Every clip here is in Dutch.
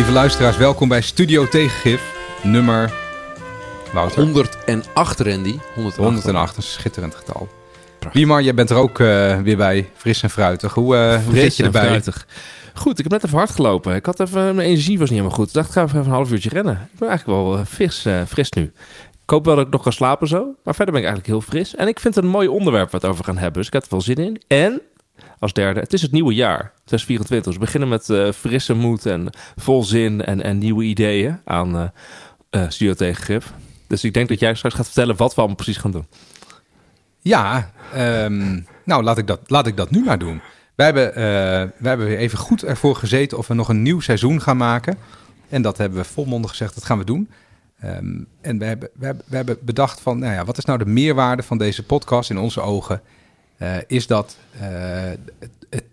Lieve luisteraars, welkom bij Studio Tegengif, nummer... Wouter? 108, Randy. 108. 108, een schitterend getal. Wiemar, jij bent er ook uh, weer bij, fris en fruitig. Hoe, uh, hoe zit je erbij? Fruitig. Goed, ik heb net even hard gelopen. Ik had even, mijn energie was niet helemaal goed. Ik dacht, ik ga even een half uurtje rennen. Ik ben eigenlijk wel uh, fris, fris nu. Ik hoop wel dat ik nog kan slapen zo. Maar verder ben ik eigenlijk heel fris. En ik vind het een mooi onderwerp wat over gaan hebben. Dus ik heb er wel zin in. En als derde, het is het nieuwe jaar, 2024. Dus we beginnen met uh, frisse moed en vol zin en, en nieuwe ideeën aan uh, uh, Studio. Dus ik denk dat jij straks gaat vertellen wat we allemaal precies gaan doen. Ja, um, nou laat ik, dat, laat ik dat nu maar doen. Wij hebben, wij hebben even goed ervoor gezeten of we nog een nieuw seizoen gaan maken. En dat hebben we volmondig gezegd, dat gaan we doen. Um, en we hebben, we, hebben, we hebben bedacht van, nou ja, wat is nou de meerwaarde van deze podcast in onze ogen? Uh, is dat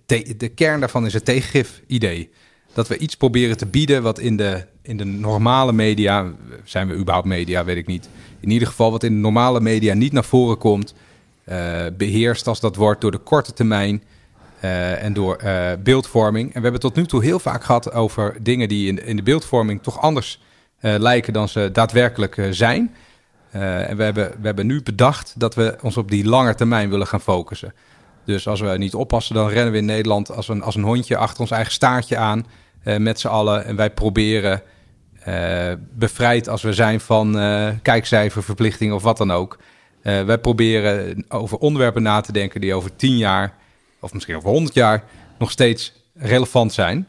het de kern daarvan is het tegengif-idee. Dat we iets proberen te bieden wat in de, in de normale media, zijn we überhaupt media, weet ik niet. In ieder geval wat in de normale media niet naar voren komt, uh, beheerst als dat wordt door de korte termijn en door beeldvorming. En we hebben tot nu toe heel vaak gehad over dingen die in, in de beeldvorming toch anders lijken dan ze daadwerkelijk zijn. Uh, en we hebben, we hebben nu bedacht dat we ons op die lange termijn willen gaan focussen. Dus als we niet oppassen, dan rennen we in Nederland als een, als een hondje achter ons eigen staartje aan. Uh, met z'n allen. En wij proberen, uh, bevrijd als we zijn van kijkcijferverplichting of wat dan ook. wij proberen over onderwerpen na te denken die over tien jaar, of misschien over honderd jaar, nog steeds relevant zijn.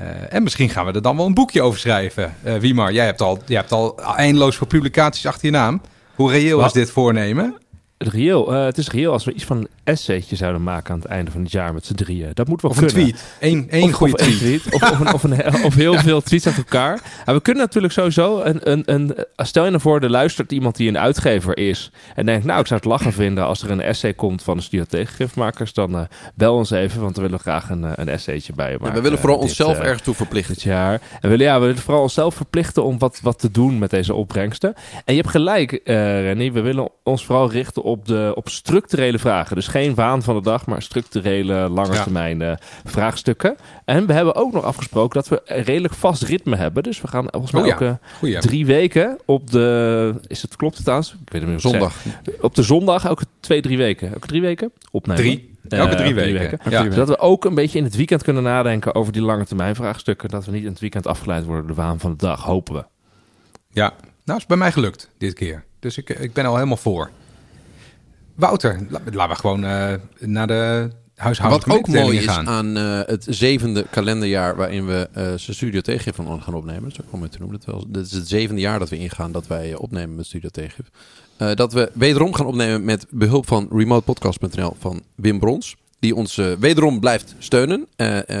Uh, en misschien gaan we er dan wel een boekje over schrijven. Uh, Wiemar, jij hebt, al, jij hebt al eindeloos voor publicaties achter je naam. Hoe reëel is dit voornemen? Reëel. Uh, het is reëel als we iets van een essaytje zouden maken aan het einde van het jaar met z'n drieën. Dat moet wel of kunnen. een tweet. Eén, één goede tweet. tweet. Of, of, een, of, een, of heel veel tweets uit elkaar. En we kunnen natuurlijk sowieso een, een, een... Stel je nou voor, er luistert iemand die een uitgever is. En denkt, nou, ik zou het lachen vinden als er een essay komt van de studio tegengifmakers. Dan uh, bel ons even, want we willen graag een, een essaytje bij je maken. Ja, we willen vooral onszelf ergens toe verplichten. Dit jaar. En we willen, ja, we willen vooral onszelf verplichten om wat, wat te doen met deze opbrengsten. En je hebt gelijk, uh, Renny. We willen ons vooral richten op de... Op structurele vragen. Dus geen waan van de dag, maar structurele, lange ja. termijn uh, vraagstukken. En we hebben ook nog afgesproken dat we een redelijk vast ritme hebben. Dus we gaan volgens mij oh, ja. elke Goeie. drie weken op de... Is het, klopt het trouwens? Ik weet het niet Zondag. Op de zondag, elke twee, drie weken. Elke drie weken opnemen. Drie. Elke uh, drie weken. Drie weken. Ja. Zodat we ook een beetje in het weekend kunnen nadenken over die lange termijn vraagstukken. Dat we niet in het weekend afgeleid worden door de waan van de dag, hopen we. Ja, nou is bij mij gelukt dit keer. Dus ik, ik ben al helemaal voor. Wouter, laten we gewoon uh, naar de huishoudelijke Wat ook mooi is gaan. aan uh, het zevende kalenderjaar waarin we uh, Studio Tegengif van gaan opnemen. Dat is ook om te noemen. Dat, wel, dit is het zevende jaar dat we ingaan dat wij opnemen met Studio Tegengif. Uh, dat we wederom gaan opnemen met behulp van remotepodcast.nl van Wim Brons. Die ons wederom blijft steunen.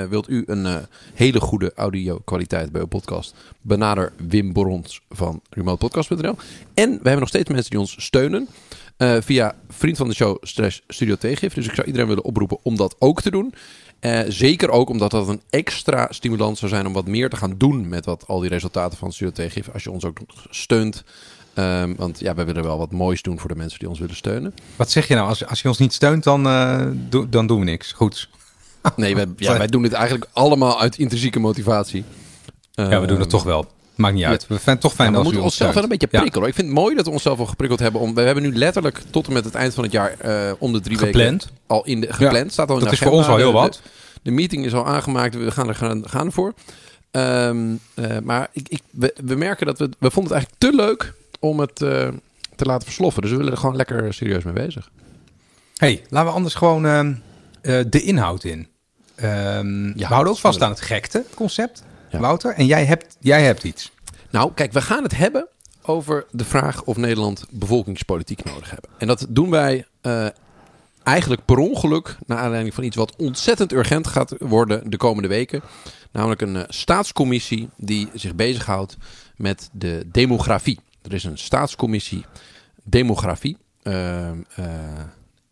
wilt u een hele goede audio kwaliteit bij uw podcast? Benader Wim Brons van remotepodcast.nl. En we hebben nog steeds mensen die ons steunen. Uh, via vriend van de show slash studio tegengif. Dus ik zou iedereen willen oproepen om dat ook te doen. Uh, zeker ook omdat dat een extra stimulans zou zijn om wat meer te gaan doen met wat, al die resultaten van studio tegengif. Als je ons ook steunt. Um, want ja, we willen wel wat moois doen voor de mensen die ons willen steunen. Wat zeg je nou? Als, als je ons niet steunt, dan, uh, do, dan doen we niks. Goeds. Nee, wij, ja, wij doen dit eigenlijk allemaal uit intrinsieke motivatie. Ja, we doen het toch wel. Maakt niet uit. Ja. We vinden het toch fijn ja, als we moeten onszelf wel een beetje ja. prikkelen. Ik vind het mooi dat we onszelf al geprikkeld hebben. Om, we hebben nu letterlijk tot en met het eind van het jaar uh, om de drie gepland. weken al in de gepland. Staat al in dat de is voor ons al heel wat. De, de, meeting is al aangemaakt. We gaan er gaan, gaan ervoor. Um, uh, maar ik, ik, we, we, merken dat we we vonden het eigenlijk te leuk om het uh, te laten versloffen. Dus we willen er gewoon lekker serieus mee bezig. Hey, laten we anders gewoon de inhoud in. Um, ja, we houden ook vast aan het gekte concept. Ja. Wouter, en jij hebt, jij hebt iets. Nou, kijk, we gaan het hebben over de vraag of Nederland bevolkingspolitiek nodig hebben. En dat doen wij uh, eigenlijk per ongeluk, naar aanleiding van iets wat ontzettend urgent gaat worden de komende weken. Namelijk een uh, staatscommissie die zich bezighoudt met de demografie. Er is een staatscommissie demografie. Uh,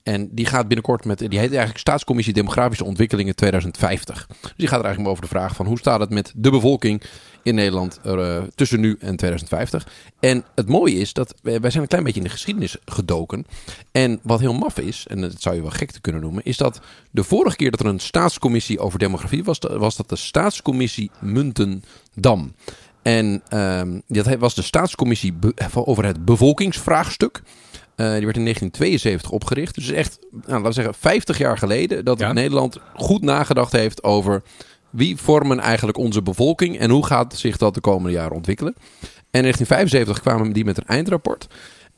En die gaat binnenkort met, die heet eigenlijk Staatscommissie Demografische Ontwikkelingen 2050. Dus die gaat er eigenlijk over de vraag van hoe staat het met de bevolking in Nederland uh, tussen nu en 2050. En het mooie is dat wij, zijn een klein beetje in de geschiedenis gedoken. En wat heel maf is, en dat zou je wel gek te kunnen noemen, is dat de vorige keer dat er een staatscommissie over demografie was, was dat de staatscommissie Muntendam. En um, dat was de staatscommissie over het bevolkingsvraagstuk. Uh, die werd in 1972 opgericht. Dus echt, nou, laten we zeggen, 50 jaar geleden dat ja. Nederland goed nagedacht heeft over wie vormen eigenlijk onze bevolking en hoe gaat zich dat de komende jaren ontwikkelen. En in 1975 kwamen die met een eindrapport.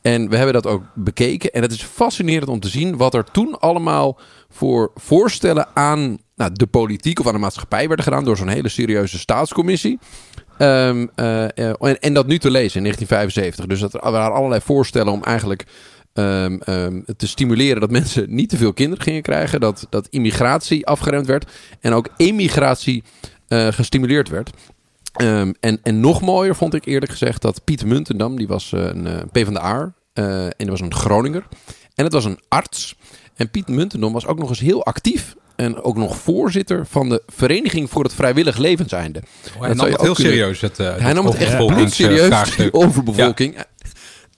En we hebben dat ook bekeken. En het is fascinerend om te zien wat er toen allemaal voor voorstellen aan nou, de politiek of aan de maatschappij werden gedaan door zo'n hele serieuze staatscommissie. Um, uh, en, en, dat nu te lezen in 1975. Dus dat er waren allerlei voorstellen om eigenlijk um, te stimuleren dat mensen niet te veel kinderen gingen krijgen. Dat, dat immigratie afgeremd werd. En ook emigratie uh, gestimuleerd werd. En, en nog mooier vond ik eerlijk gezegd dat Piet Muntendam, die was een uh, P van de A, uh, en dat was een Groninger. En het was een arts. En Piet Muntendam was ook nog eens heel actief en ook nog voorzitter van de Vereniging voor het Vrijwillig Levenseinde. Oh, hij nam het heel kunnen... serieus. Het, uh, hij nam het echt serieus, die overbevolking. Ja.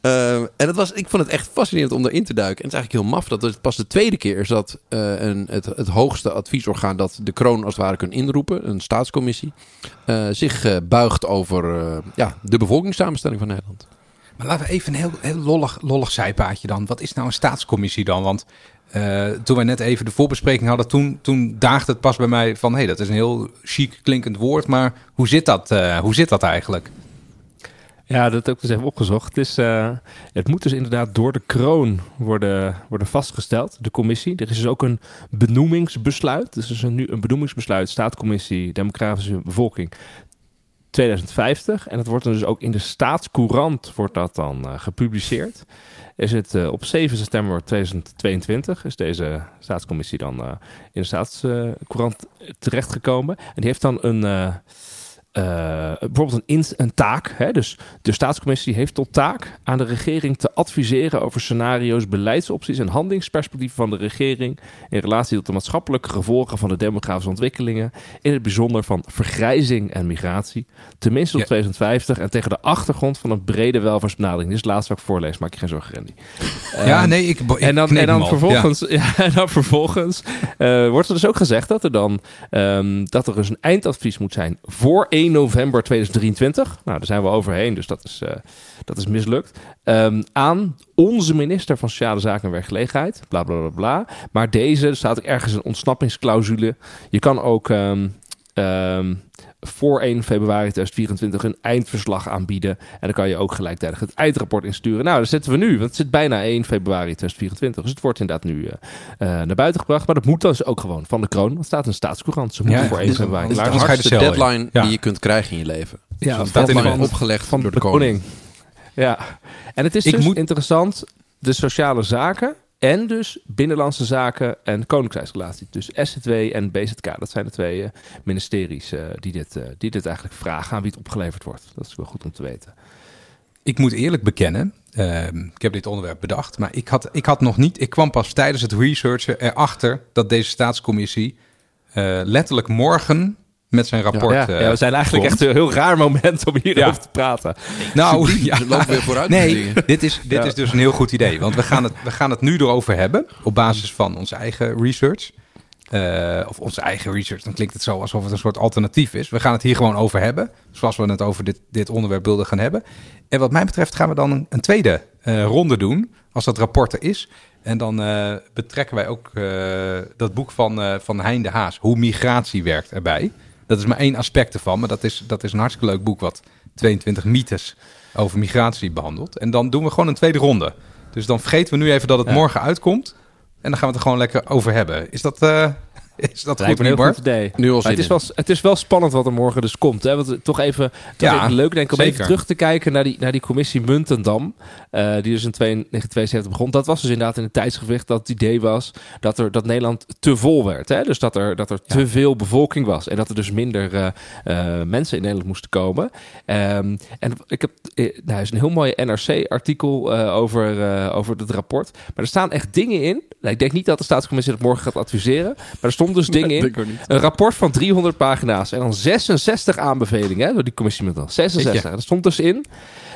Uh, en het was, ik vond het echt fascinerend om erin te duiken. En het is eigenlijk heel maf dat het pas de tweede keer is dat uh, een, het, het hoogste adviesorgaan dat de kroon als het ware kan inroepen, een staatscommissie, uh, zich buigt over ja, de bevolkingssamenstelling van Nederland. Maar laten we even een heel, heel lollig, lollig zijpaadje dan. Wat is nou een staatscommissie dan? Want uh, toen wij net even de voorbespreking hadden, toen, toen daagde het pas bij mij van... hé, hey, dat is een heel chic klinkend woord, maar hoe zit dat, uh, hoe zit dat eigenlijk? Ja, dat ook dus even opgezocht. Het, uh, het moet dus inderdaad door de kroon worden, worden vastgesteld, de commissie. Er is dus ook een benoemingsbesluit. Dus er is nu een benoemingsbesluit, Staatcommissie Demografische Bevolking 2050. En dat wordt dan dus ook in de staatscourant wordt dat dan uh, gepubliceerd. Is het uh, op 7 september 2022 is deze staatscommissie dan uh, in de staatscourant terechtgekomen. En die heeft dan een uh, bijvoorbeeld een, een taak. Hè? Dus de staatscommissie heeft tot taak aan de regering te adviseren over scenario's, beleidsopties en handelingsperspectieven van de regering in relatie tot de maatschappelijke gevolgen van de demografische ontwikkelingen, in het bijzonder van vergrijzing en migratie, tenminste tot ja. 2050 en tegen de achtergrond van een brede welvaartsbenadering. Dit is het laatste wat ik voorlees, maak je geen zorgen, Randy. Ja, um, nee, ik, ik en dan, en dan vervolgens, ja. ja. en dan vervolgens uh, wordt er dus ook gezegd dat er dan um, dat er dus een eindadvies moet zijn voor 1 november 2023. Nou, daar zijn we overheen, dus dat is, uh, dat is mislukt. Um, aan onze minister van Sociale Zaken en Werkgelegenheid. Bla bla bla bla. Maar deze, staat ergens een ontsnappingsclausule. Je kan ook. Um, voor 1 februari 2024 een eindverslag aanbieden. En dan kan je ook gelijktijdig het eindrapport insturen. Nou, dat zetten we nu, want het zit bijna 1 februari 2024. Dus het wordt inderdaad nu uh, uh, naar buiten gebracht. Maar dat moet dus ook gewoon van de kroon. Want staat in staatscourant. Ze moeten ja, voor 1 februari klaar zijn. Dat is de deadline ja. die je kunt krijgen in je leven. Ja, dat staat in opgelegd van door de, de koning. Ja, en het is Ik dus moet... interessant. De sociale zaken en dus binnenlandse zaken en koninkrijksrelatie. Dus SZW en BZK. Dat zijn de twee uh, ministeries die, dit, uh, die dit eigenlijk vragen aan wie het opgeleverd wordt. Dat is wel goed om te weten. Ik moet eerlijk bekennen, ik heb dit onderwerp bedacht, maar ik had, ik had nog niet, ik kwam pas tijdens het researchen erachter dat deze staatscommissie letterlijk morgen met zijn rapport. Ja, ja, ja we zijn eigenlijk komt. echt een heel raar moment om hierover ja. te praten. Nou, ja. weer vooruit. Nee, dit is, dit is dus een heel goed idee. Want we gaan, het, we gaan het nu erover hebben. Op basis van onze eigen research. Uh, of onze eigen research. Dan klinkt het zo alsof het een soort alternatief is. We gaan het hier gewoon over hebben. Zoals we het over dit, dit onderwerp wilden gaan hebben. En wat mij betreft gaan we dan een, een tweede uh, ronde doen. Als dat rapport er is. En dan uh, betrekken wij ook dat boek van, van Hein de Haas. Hoe migratie werkt erbij. Dat is maar één aspect ervan. Maar dat is, dat is een hartstikke leuk boek wat 22 mythes over migratie behandelt. En dan doen we gewoon een tweede ronde. Dus dan vergeten we nu even dat het ja. morgen uitkomt. En dan gaan we het er gewoon lekker over hebben. Is dat... Uh... Is dat Lijkt goed, me een heel Bart? goed idee. Nu al het, is wel, het is wel spannend wat er morgen dus komt. Hè? Want toch even, toch Ja, even leuk denk ik om zeker. even terug te kijken naar die, naar die commissie Muntendam. eh, die dus in 1972 begon. Dat was dus inderdaad in het tijdsgewicht dat het idee was dat, er, dat Nederland te vol werd. Hè? Dus dat er, dat er te veel bevolking was. En dat er dus minder eh, eh, mensen in Nederland moesten komen. Ehm, en ik heb, eh, nou, er is een heel mooi NRC-artikel eh, over, eh, over het rapport. Maar er staan echt dingen in. Nou, ik denk niet dat de staatscommissie dat morgen gaat adviseren. Maar er dus dingen in. Een rapport van 300 pagina's en dan 66 aanbevelingen hè, door die commissie met dan. 66. Er stond dus in.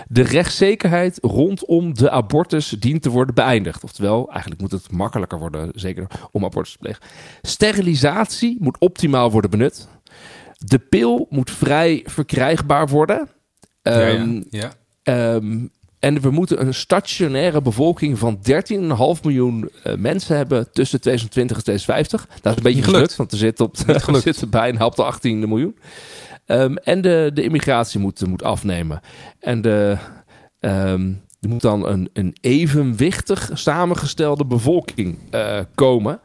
De rechtszekerheid rondom de abortus dient te worden beëindigd. Oftewel, eigenlijk moet het makkelijker worden, zeker om abortus te plegen. Sterilisatie moet optimaal worden benut. De pil moet vrij verkrijgbaar worden. Ja, ja. Ehm, ja. Ehm, en we moeten een stationaire bevolking van 13,5 miljoen eh, mensen hebben tussen 2020 en 2050. Dat is een beetje gelukt, gelukt. want er zit, op, bijna op de 18 miljoen. Ehm, en de, de immigratie moet, moet afnemen. En de, ehm, er moet dan een, een evenwichtig samengestelde bevolking eh, komen.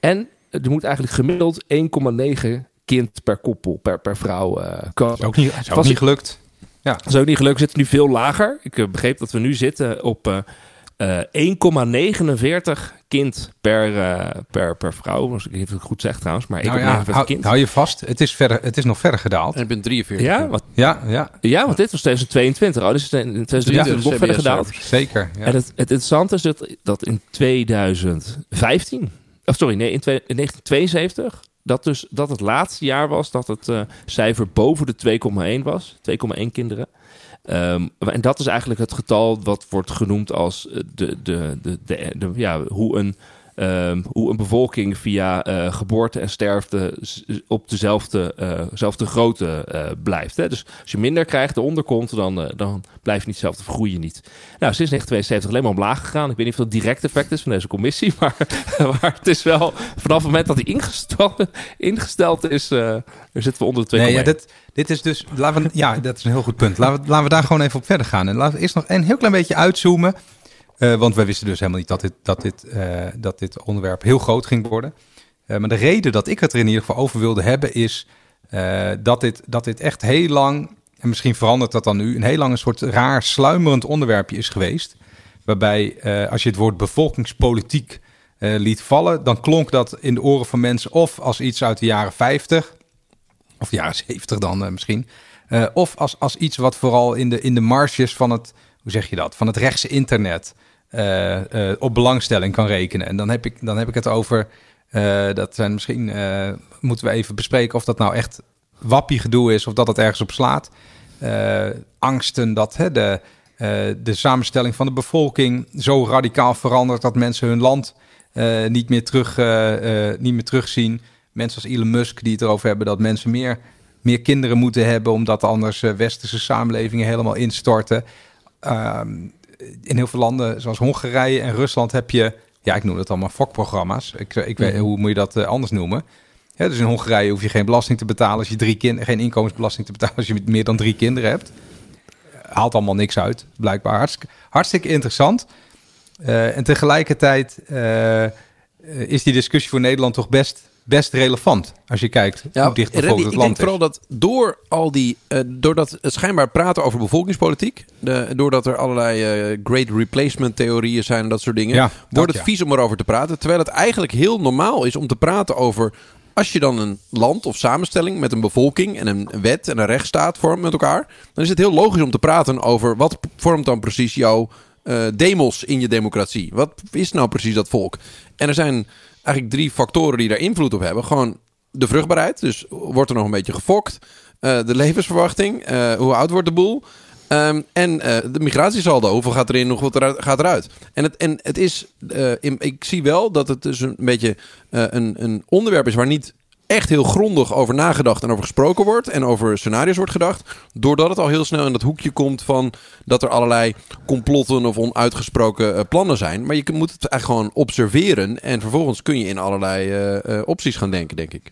En er moet eigenlijk gemiddeld 1,9 kind per koppel, per, per vrouw eh, komen. Is ook niet, is ook niet gelukt. Dat is ook niet gelukt. We zitten nu veel lager. Ik eh, begreep dat we nu zitten op eh, eh, 1,49 kind per, eh, per, per vrouw. Als ik het goed zeg trouwens. Maar 1,49 Nou ja, hou, kind. hou je vast. Het is, verder, het is nog verder gedaald. En ik ben 43. ja, wat, Ja, ja, ja, want dit was 2022. Oh, dus in 2023 nog verder gedaald. zeker. Ja. En het, het interessante is dat, dat in 2015, of sorry, nee, in, twee- in 1972, dat, dus, dat het laatste jaar was dat het eh, cijfer boven de 2,1 was. 2,1 kinderen. Ehm, en dat is eigenlijk het getal wat wordt genoemd als eh, de, de, de, de, de- ja, hoe, een, ehm, hoe een bevolking via eh, geboorte en sterfte op dezelfde zelfde grootte eh, blijft. Hè? Dus als je minder krijgt, eronder komt, dan, dan blijf je niet hetzelfde, vergroei je niet. Nou, sinds 1972 alleen maar omlaag gegaan. Ik weet niet of dat direct effect is van deze commissie, maar, maar het is wel vanaf het moment dat die ingesteld, ingesteld is, zitten we onder de 2,1. Nee, ja, dit, dit is dus. Laten we, ja, dat is een heel goed punt. Laten we, laten we daar gewoon even op verder gaan. En laten we eerst nog een heel klein beetje uitzoomen. Eh, want wij wisten dus helemaal niet dat dit, dat dit, eh, dat dit onderwerp heel groot ging worden. Eh, maar de reden dat ik het er in ieder geval over wilde hebben is dat, dit, dat dit echt heel lang, en misschien verandert dat dan nu, een heel lang een soort raar sluimerend onderwerpje is geweest. Waarbij als je het woord bevolkingspolitiek liet vallen, dan klonk dat in de oren van mensen of als iets uit de jaren 50, of de jaren 70 dan misschien. Of als, als iets wat vooral in de, in de marges van het, hoe zeg je dat, van het rechtse internet op belangstelling kan rekenen. En dan heb ik, dan heb ik het over, eh, dat zijn misschien, eh, moeten we even bespreken of dat nou echt wappie gedoe is of dat het ergens op slaat. Eh, angsten dat hè, de, eh, de samenstelling van de bevolking zo radicaal verandert dat mensen hun land eh, niet, meer terug, eh, eh, niet meer terugzien. Mensen als Elon Musk die het erover hebben dat mensen meer, meer kinderen moeten hebben, omdat anders eh, westerse samenlevingen helemaal instorten. Ehm, in heel veel landen, zoals Hongarije en Rusland, heb je, ja, ik noem het allemaal fokprogramma's. Ik, ik weet, Mhm. hoe moet je dat eh, anders noemen? Ja, dus in Hongarije hoef je geen belasting te betalen als je drie kinderen, geen inkomensbelasting te betalen als je meer dan drie kinderen hebt. Haalt allemaal niks uit, blijkbaar. Hartstikke, hartstikke interessant. Eh, en tegelijkertijd eh, eh, is die discussie voor Nederland toch best, best relevant. Als je kijkt hoe dicht Randy, bijvoorbeeld het ik land denk vooral dat door al die, eh, doordat het schijnbaar praten over bevolkingspolitiek, de, doordat er allerlei eh, great replacement theorieën zijn en dat soort dingen, Ja, wordt dat, het ja. vies om erover te praten. Terwijl het eigenlijk heel normaal is om te praten over, als je dan een land of samenstelling met een bevolking en een wet en een rechtsstaat vormt met elkaar, dan is het heel logisch om te praten over wat vormt dan precies jouw eh, demos in je democratie. Wat is nou precies dat volk? En er zijn eigenlijk drie factoren die daar invloed op hebben. Gewoon de vruchtbaarheid, dus wordt er nog een beetje gefokt. Eh, de levensverwachting, eh, hoe oud wordt de boel? Ehm, en eh, de migratiesaldo, hoeveel gaat erin, hoeveel eruit, gaat eruit? En het, en het is, ik zie wel dat het dus een beetje een, een onderwerp is waar niet echt heel grondig over nagedacht en over gesproken wordt. En over scenario's wordt gedacht. Doordat het al heel snel in dat hoekje komt van dat er allerlei complotten of onuitgesproken eh, plannen zijn. Maar je moet het eigenlijk gewoon observeren. En vervolgens kun je in allerlei eh, eh, opties gaan denken, denk ik.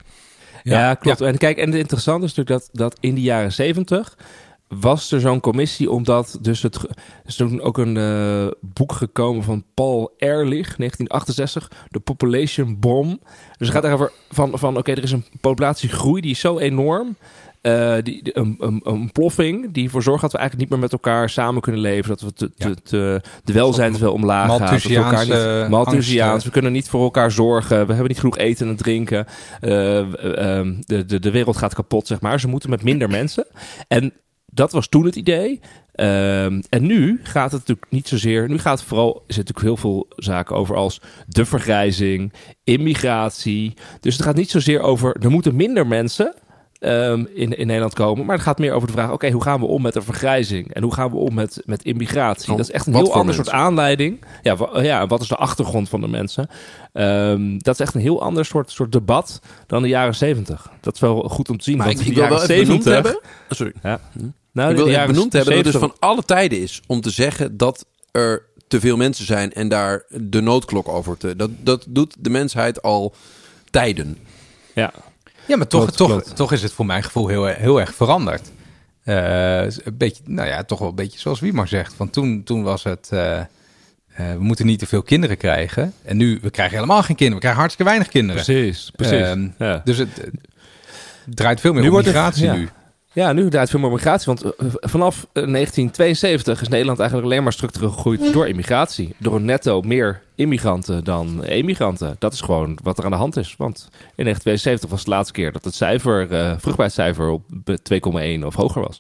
Ja, klopt. En kijk, en het interessante is natuurlijk dat, dat in de jaren zeventig was er zo'n commissie omdat dus het is toen ook een eh, boek gekomen van Paul Ehrlich 1968 de population bomb. Dus het gaat erover van, van oké er is een populatiegroei die is zo enorm eh, die, die- een, een, een ploffing die ervoor zorgt dat we eigenlijk niet meer met elkaar samen kunnen leven dat we te, te, Ja. te- de welzijn te veel omlaag gaat we elkaar Malthusiaanse niet, Malthusiaans we kunnen niet voor elkaar zorgen we hebben niet genoeg eten en drinken eh, ehm, de, de, de wereld gaat kapot zeg maar. Ze moeten met minder mensen. En dat was toen het idee. Ehm, en nu gaat het natuurlijk niet zozeer. Nu gaat het vooral. Er zitten natuurlijk heel veel zaken over als de vergrijzing, immigratie. Dus het gaat niet zozeer over. Er moeten minder mensen ehm, in, in Nederland komen. Maar het gaat meer over de vraag: oké, hoe gaan we om met de vergrijzing? En hoe gaan we om met, met immigratie? Oh, dat is echt een heel ander soort aanleiding. Ja, ja, wat is de achtergrond van de mensen? Ehm, dat is echt een heel ander soort, soort debat dan de jaren zeventig. Dat is wel goed om te zien. Maar want ik, de ik wil wel jaren even benoemd 70 hebben. Oh, sorry. Ja. Nou, ik wil de even jaren benoemd hebben dat het dus 70 van alle tijden is om te zeggen dat er te veel mensen zijn en daar de noodklok over te. Dat, dat doet de mensheid al tijden. Ja, Ja, maar toch, Klopt, toch, klopt. toch is het voor mijn gevoel heel, heel erg veranderd. Eh, een beetje, nou ja, toch wel een beetje zoals Wiemar zegt. Van toen, toen was het, eh, eh, we moeten niet te veel kinderen krijgen. En nu, we krijgen helemaal geen kinderen. We krijgen hartstikke weinig kinderen. precies. precies. Ehm, ja. Dus het, het draait veel meer Nu om wordt het- migratie ja. nu. Ja, nu draait veel meer om migratie. Want eh, vanaf eh, 1972 is Nederland eigenlijk alleen maar structureel gegroeid door immigratie. Door een netto meer immigranten dan emigranten. Dat is gewoon wat er aan de hand is. Want in 1972 was de laatste keer dat het cijfer, eh vruchtbaarheidscijfer op eh, 2,1 of hoger was.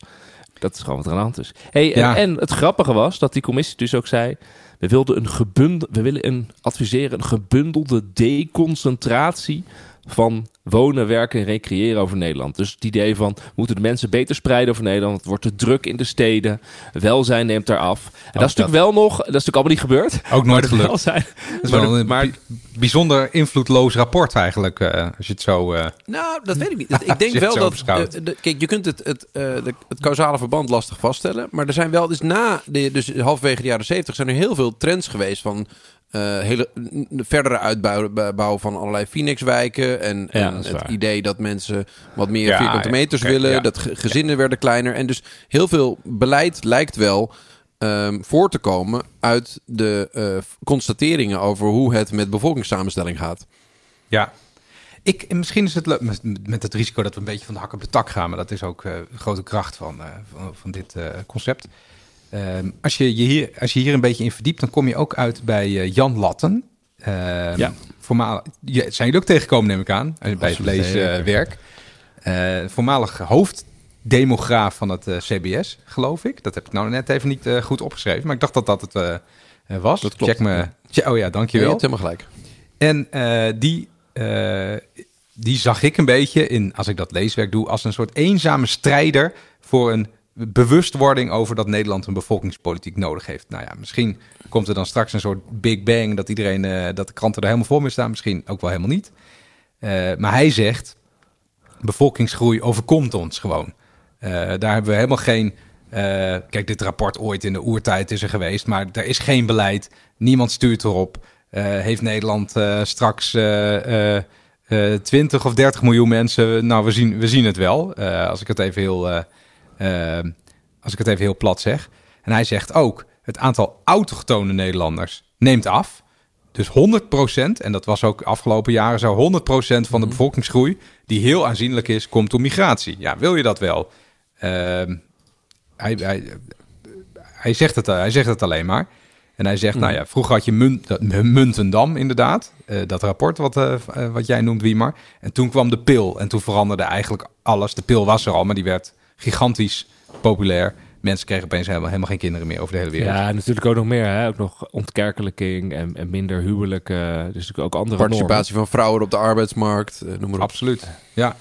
Dat is gewoon wat er aan de hand is. Hey, en, het grappige was dat die commissie dus ook zei... We, wilden een gebundel, we willen een, adviseren een gebundelde deconcentratie van wonen, werken en recreëren over Nederland. Dus het idee van, moeten de mensen beter spreiden over Nederland. Het wordt te druk in de steden. Welzijn neemt daar af. En dat is dat. natuurlijk wel nog, dat is natuurlijk allemaal niet gebeurd. Ook nooit gelukt. welzijn- Dat is maar wel de- een maar- bi- bijzonder invloedloos rapport eigenlijk. eh, als je het zo... eh, Nou, dat weet ik niet. Ik denk wel dat. eh, de- kijk, je kunt het, het, eh, de- het causale verband lastig vaststellen. Maar er zijn wel, dus na, de, dus halverwege de jaren zeventig, zijn er heel veel trends geweest van. Eh, hele verdere uitbouw bouw van allerlei Phoenixwijken. En, Ja, en het waar. idee dat mensen wat meer Ja, vierkante meters willen. Dat ge- gezinnen werden kleiner. En dus heel veel beleid lijkt wel ehm, voor te komen uit de eh, constateringen over hoe het met bevolkingssamenstelling gaat. Ja. Ik, en misschien is het leuk met, met het risico dat we een beetje van de hak op de tak gaan, maar dat is ook eh, grote kracht van, van, van dit concept. Ehm, als, je je hier, als je hier een beetje in verdiept, dan kom je ook uit bij eh, Jan Latten. Ehm, Ja. Voormalig, ja, zijn jullie ook tegengekomen, neem ik aan, eh, bij het leeswerk. Eh voormalig hoofddemograaf van het CBS, geloof ik. Dat heb ik nou net even niet goed opgeschreven, maar ik dacht dat dat het was. Dat klopt. Check me. Oh ja, Je dankjewel. hebt helemaal gelijk. En die, die zag ik een beetje in, als ik dat leeswerk doe, als een soort eenzame strijder voor een bewustwording over dat Nederland een bevolkingspolitiek nodig heeft. Nou ja, misschien komt er dan straks een soort big bang dat iedereen, eh, dat de kranten er helemaal voor mee staan. Misschien ook wel helemaal niet. Eh, maar hij zegt, bevolkingsgroei overkomt ons gewoon. Eh, daar hebben we helemaal geen... kijk, dit rapport ooit in de oertijd is er geweest, maar er is geen beleid. Niemand stuurt erop. Heeft Nederland straks eh, eh, eh, 20 of 30 miljoen mensen? Nou, we zien, we zien het wel. Als ik het even heel, eh, eh, als ik het even heel plat zeg. En hij zegt ook: het aantal autochtone Nederlanders neemt af. Dus 100%, en dat was ook afgelopen jaren zo, 100% van de bevolkingsgroei, die heel aanzienlijk is, komt door migratie. Ja, wil je dat wel? Ehm, hij, hij, hij, zegt het, hij zegt het alleen maar. En hij zegt, nou ja, vroeger had je Muntendam inderdaad. eh, dat rapport wat, eh, eh, wat jij noemt, Wiemar. En toen kwam de pil. En toen veranderde eigenlijk alles. De pil was er al, maar die werd gigantisch populair. Mensen kregen opeens helemaal, helemaal geen kinderen meer over de hele wereld. Ja, natuurlijk ook nog meer. Hè? Ook nog ontkerkelijking en, en minder huwelijken. Dus natuurlijk ook andere Participatie van vrouwen op de arbeidsmarkt, eh, noem maar op. Absoluut, ja.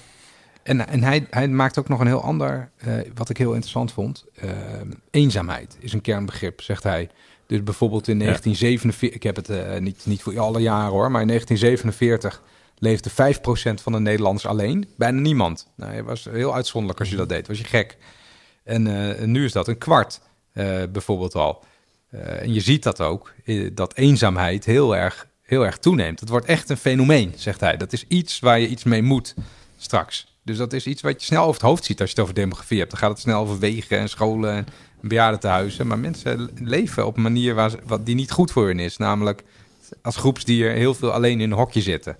En, en hij, hij maakt ook nog een heel ander, eh, wat ik heel interessant vond. Eh, eenzaamheid is een kernbegrip, zegt hij. Dus bijvoorbeeld in 1947, ik heb het niet, niet voor alle jaren hoor, maar in 1947 leefde 5% van de Nederlanders alleen. Bijna niemand. Nou, je was heel uitzonderlijk als je dat deed, was je gek. En eh, nu is dat een kwart, eh, bijvoorbeeld al. Eh, en je ziet dat ook, dat eenzaamheid heel erg, heel erg toeneemt. Het wordt echt een fenomeen, zegt hij. Dat is iets waar je iets mee moet straks. Dus dat is iets wat je snel over het hoofd ziet als je het over demografie hebt. Dan gaat het snel over wegen en scholen en bejaardentehuizen. Maar mensen leven op een manier waar ze, wat die niet goed voor hen is. Namelijk als groepsdier heel veel alleen in een hokje zitten.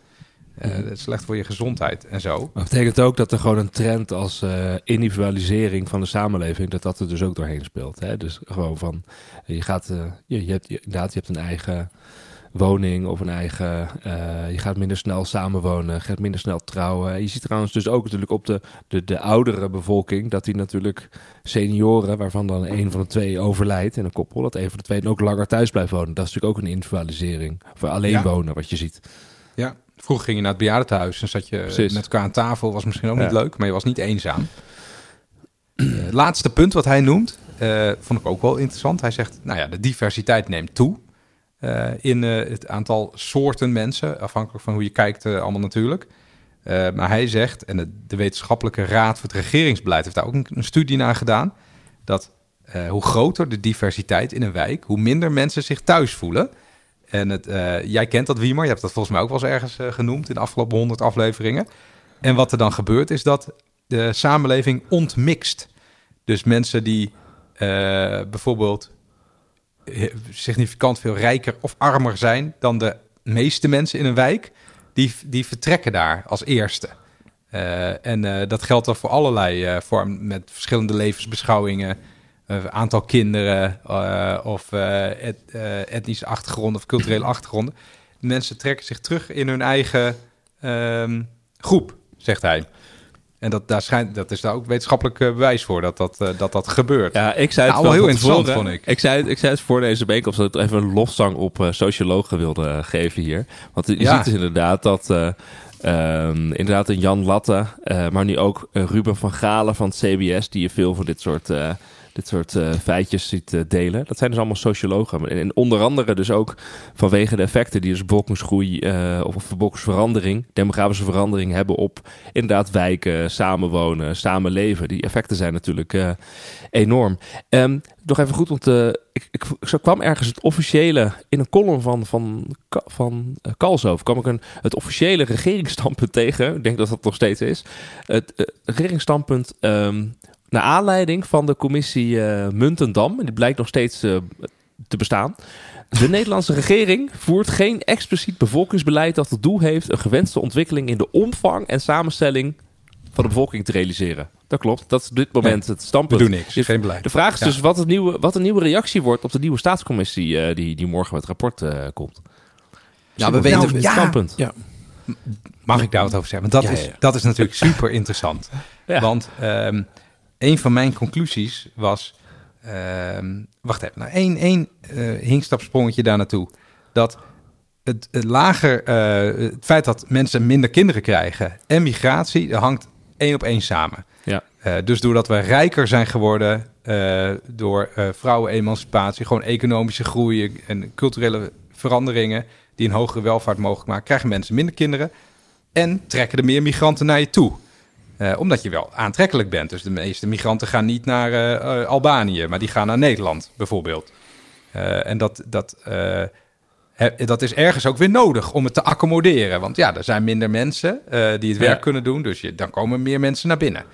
Uh, slecht voor je gezondheid en zo. Maar betekent ook dat er gewoon een trend als uh, individualisering van de samenleving, dat dat er dus ook doorheen speelt. Hè? Dus gewoon van, je gaat, uh, je, je, hebt inderdaad, je hebt een eigen woning of een eigen, je gaat minder snel samenwonen, gaat minder snel trouwen. Je ziet trouwens dus ook natuurlijk op de, de, de oudere bevolking, dat die natuurlijk senioren, waarvan dan een van de twee overlijdt in een koppel, dat een van de twee ook langer thuis blijft wonen. Dat is natuurlijk ook een individualisering voor alleen ja. wonen, wat je ziet. Ja, Vroeger ging je naar het bejaardentehuis en zat je Precies. met elkaar aan tafel. Was misschien ook niet leuk, maar je was niet eenzaam. Uh, laatste punt wat hij noemt, uh, vond ik ook wel interessant. Hij zegt, nou ja, de diversiteit neemt toe uh, in het aantal soorten mensen. Afhankelijk van hoe je kijkt allemaal natuurlijk. maar hij zegt, en de, de, Wetenschappelijke Raad voor het Regeringsbeleid heeft daar ook een, een studie naar gedaan. Dat hoe groter de diversiteit in een wijk, hoe minder mensen zich thuis voelen. En het, uh, jij kent dat Wiemer, je hebt dat volgens mij ook wel eens ergens uh, genoemd in de afgelopen honderd afleveringen. En wat er dan gebeurt is dat de samenleving ontmixt. Dus mensen die uh, bijvoorbeeld significant veel rijker of armer zijn dan de meeste mensen in een wijk, die, die vertrekken daar als eerste. en dat geldt dan voor allerlei vormen met verschillende levensbeschouwingen aantal kinderen uh, of et, etnische achtergronden of culturele achtergronden. Mensen trekken zich terug in hun eigen um, groep, zegt hij. En dat, daar schijnt, dat is daar ook wetenschappelijk bewijs voor dat dat, dat, dat gebeurt. Ja, ik zei het nou, wel heel interessant, vond ik. Ik zei, ik zei het voor deze bijeenkomst dat ik even een lofzang op sociologen wilde geven hier. Want je ja. ziet dus inderdaad dat... Um, inderdaad, een Jan Latte, uh, maar nu ook Ruben van Galen van het CBS, die je veel van dit soort uh, dit soort uh, feitjes ziet uh, delen. Dat zijn dus allemaal sociologen. En onder andere dus ook vanwege de effecten die dus bevolkingsgroei uh, of bevolkingsverandering, demografische verandering hebben op inderdaad wijken, samenwonen, samenleven. Die effecten zijn natuurlijk enorm. Um, nog even goed, want ik, ik, ik, kwam ergens het officiële, in een column van, van, van uh, kwam ik een, het officiële regeringsstandpunt tegen. Ik denk dat dat nog steeds is. Het uh, regeringsstandpunt um, naar aanleiding van de commissie uh, Muntendam, en die blijkt nog steeds uh, te bestaan. De Nederlandse regering voert geen expliciet bevolkingsbeleid dat het doel heeft een gewenste ontwikkeling in de omvang en samenstelling van de bevolking te realiseren. Dat klopt. Dat is op dit moment het standpunt. We doen niks. Geen beleid. De vraag is ja. dus wat, het nieuwe, wat een nieuwe reactie wordt op de nieuwe staatscommissie uh, die, die morgen met het rapport uh, komt. Nou, we weten het standpunt. Ja. Mag ik daar wat over zeggen? Want dat, is, dat is natuurlijk super interessant. Want um, een van mijn conclusies was. Uh, wacht even, nou, één, één uh, hinkstapsprongetje daar naartoe. Dat het, het lager, uh, het feit dat mensen minder kinderen krijgen en migratie, dat hangt één op één samen. Ja. Uh, dus doordat we rijker zijn geworden door vrouwenemancipatie, gewoon economische groei en culturele veranderingen die een hogere welvaart mogelijk maken, krijgen mensen minder kinderen en trekken er meer migranten naar je toe. Uh, omdat je wel aantrekkelijk bent. Dus de meeste migranten gaan niet naar uh, Albanië, maar die gaan naar Nederland bijvoorbeeld. Uh, en dat, dat, dat is ergens ook weer nodig om het te accommoderen. Want ja, er zijn minder mensen die het werk ja. kunnen doen. Dus je, dan komen meer mensen naar binnen.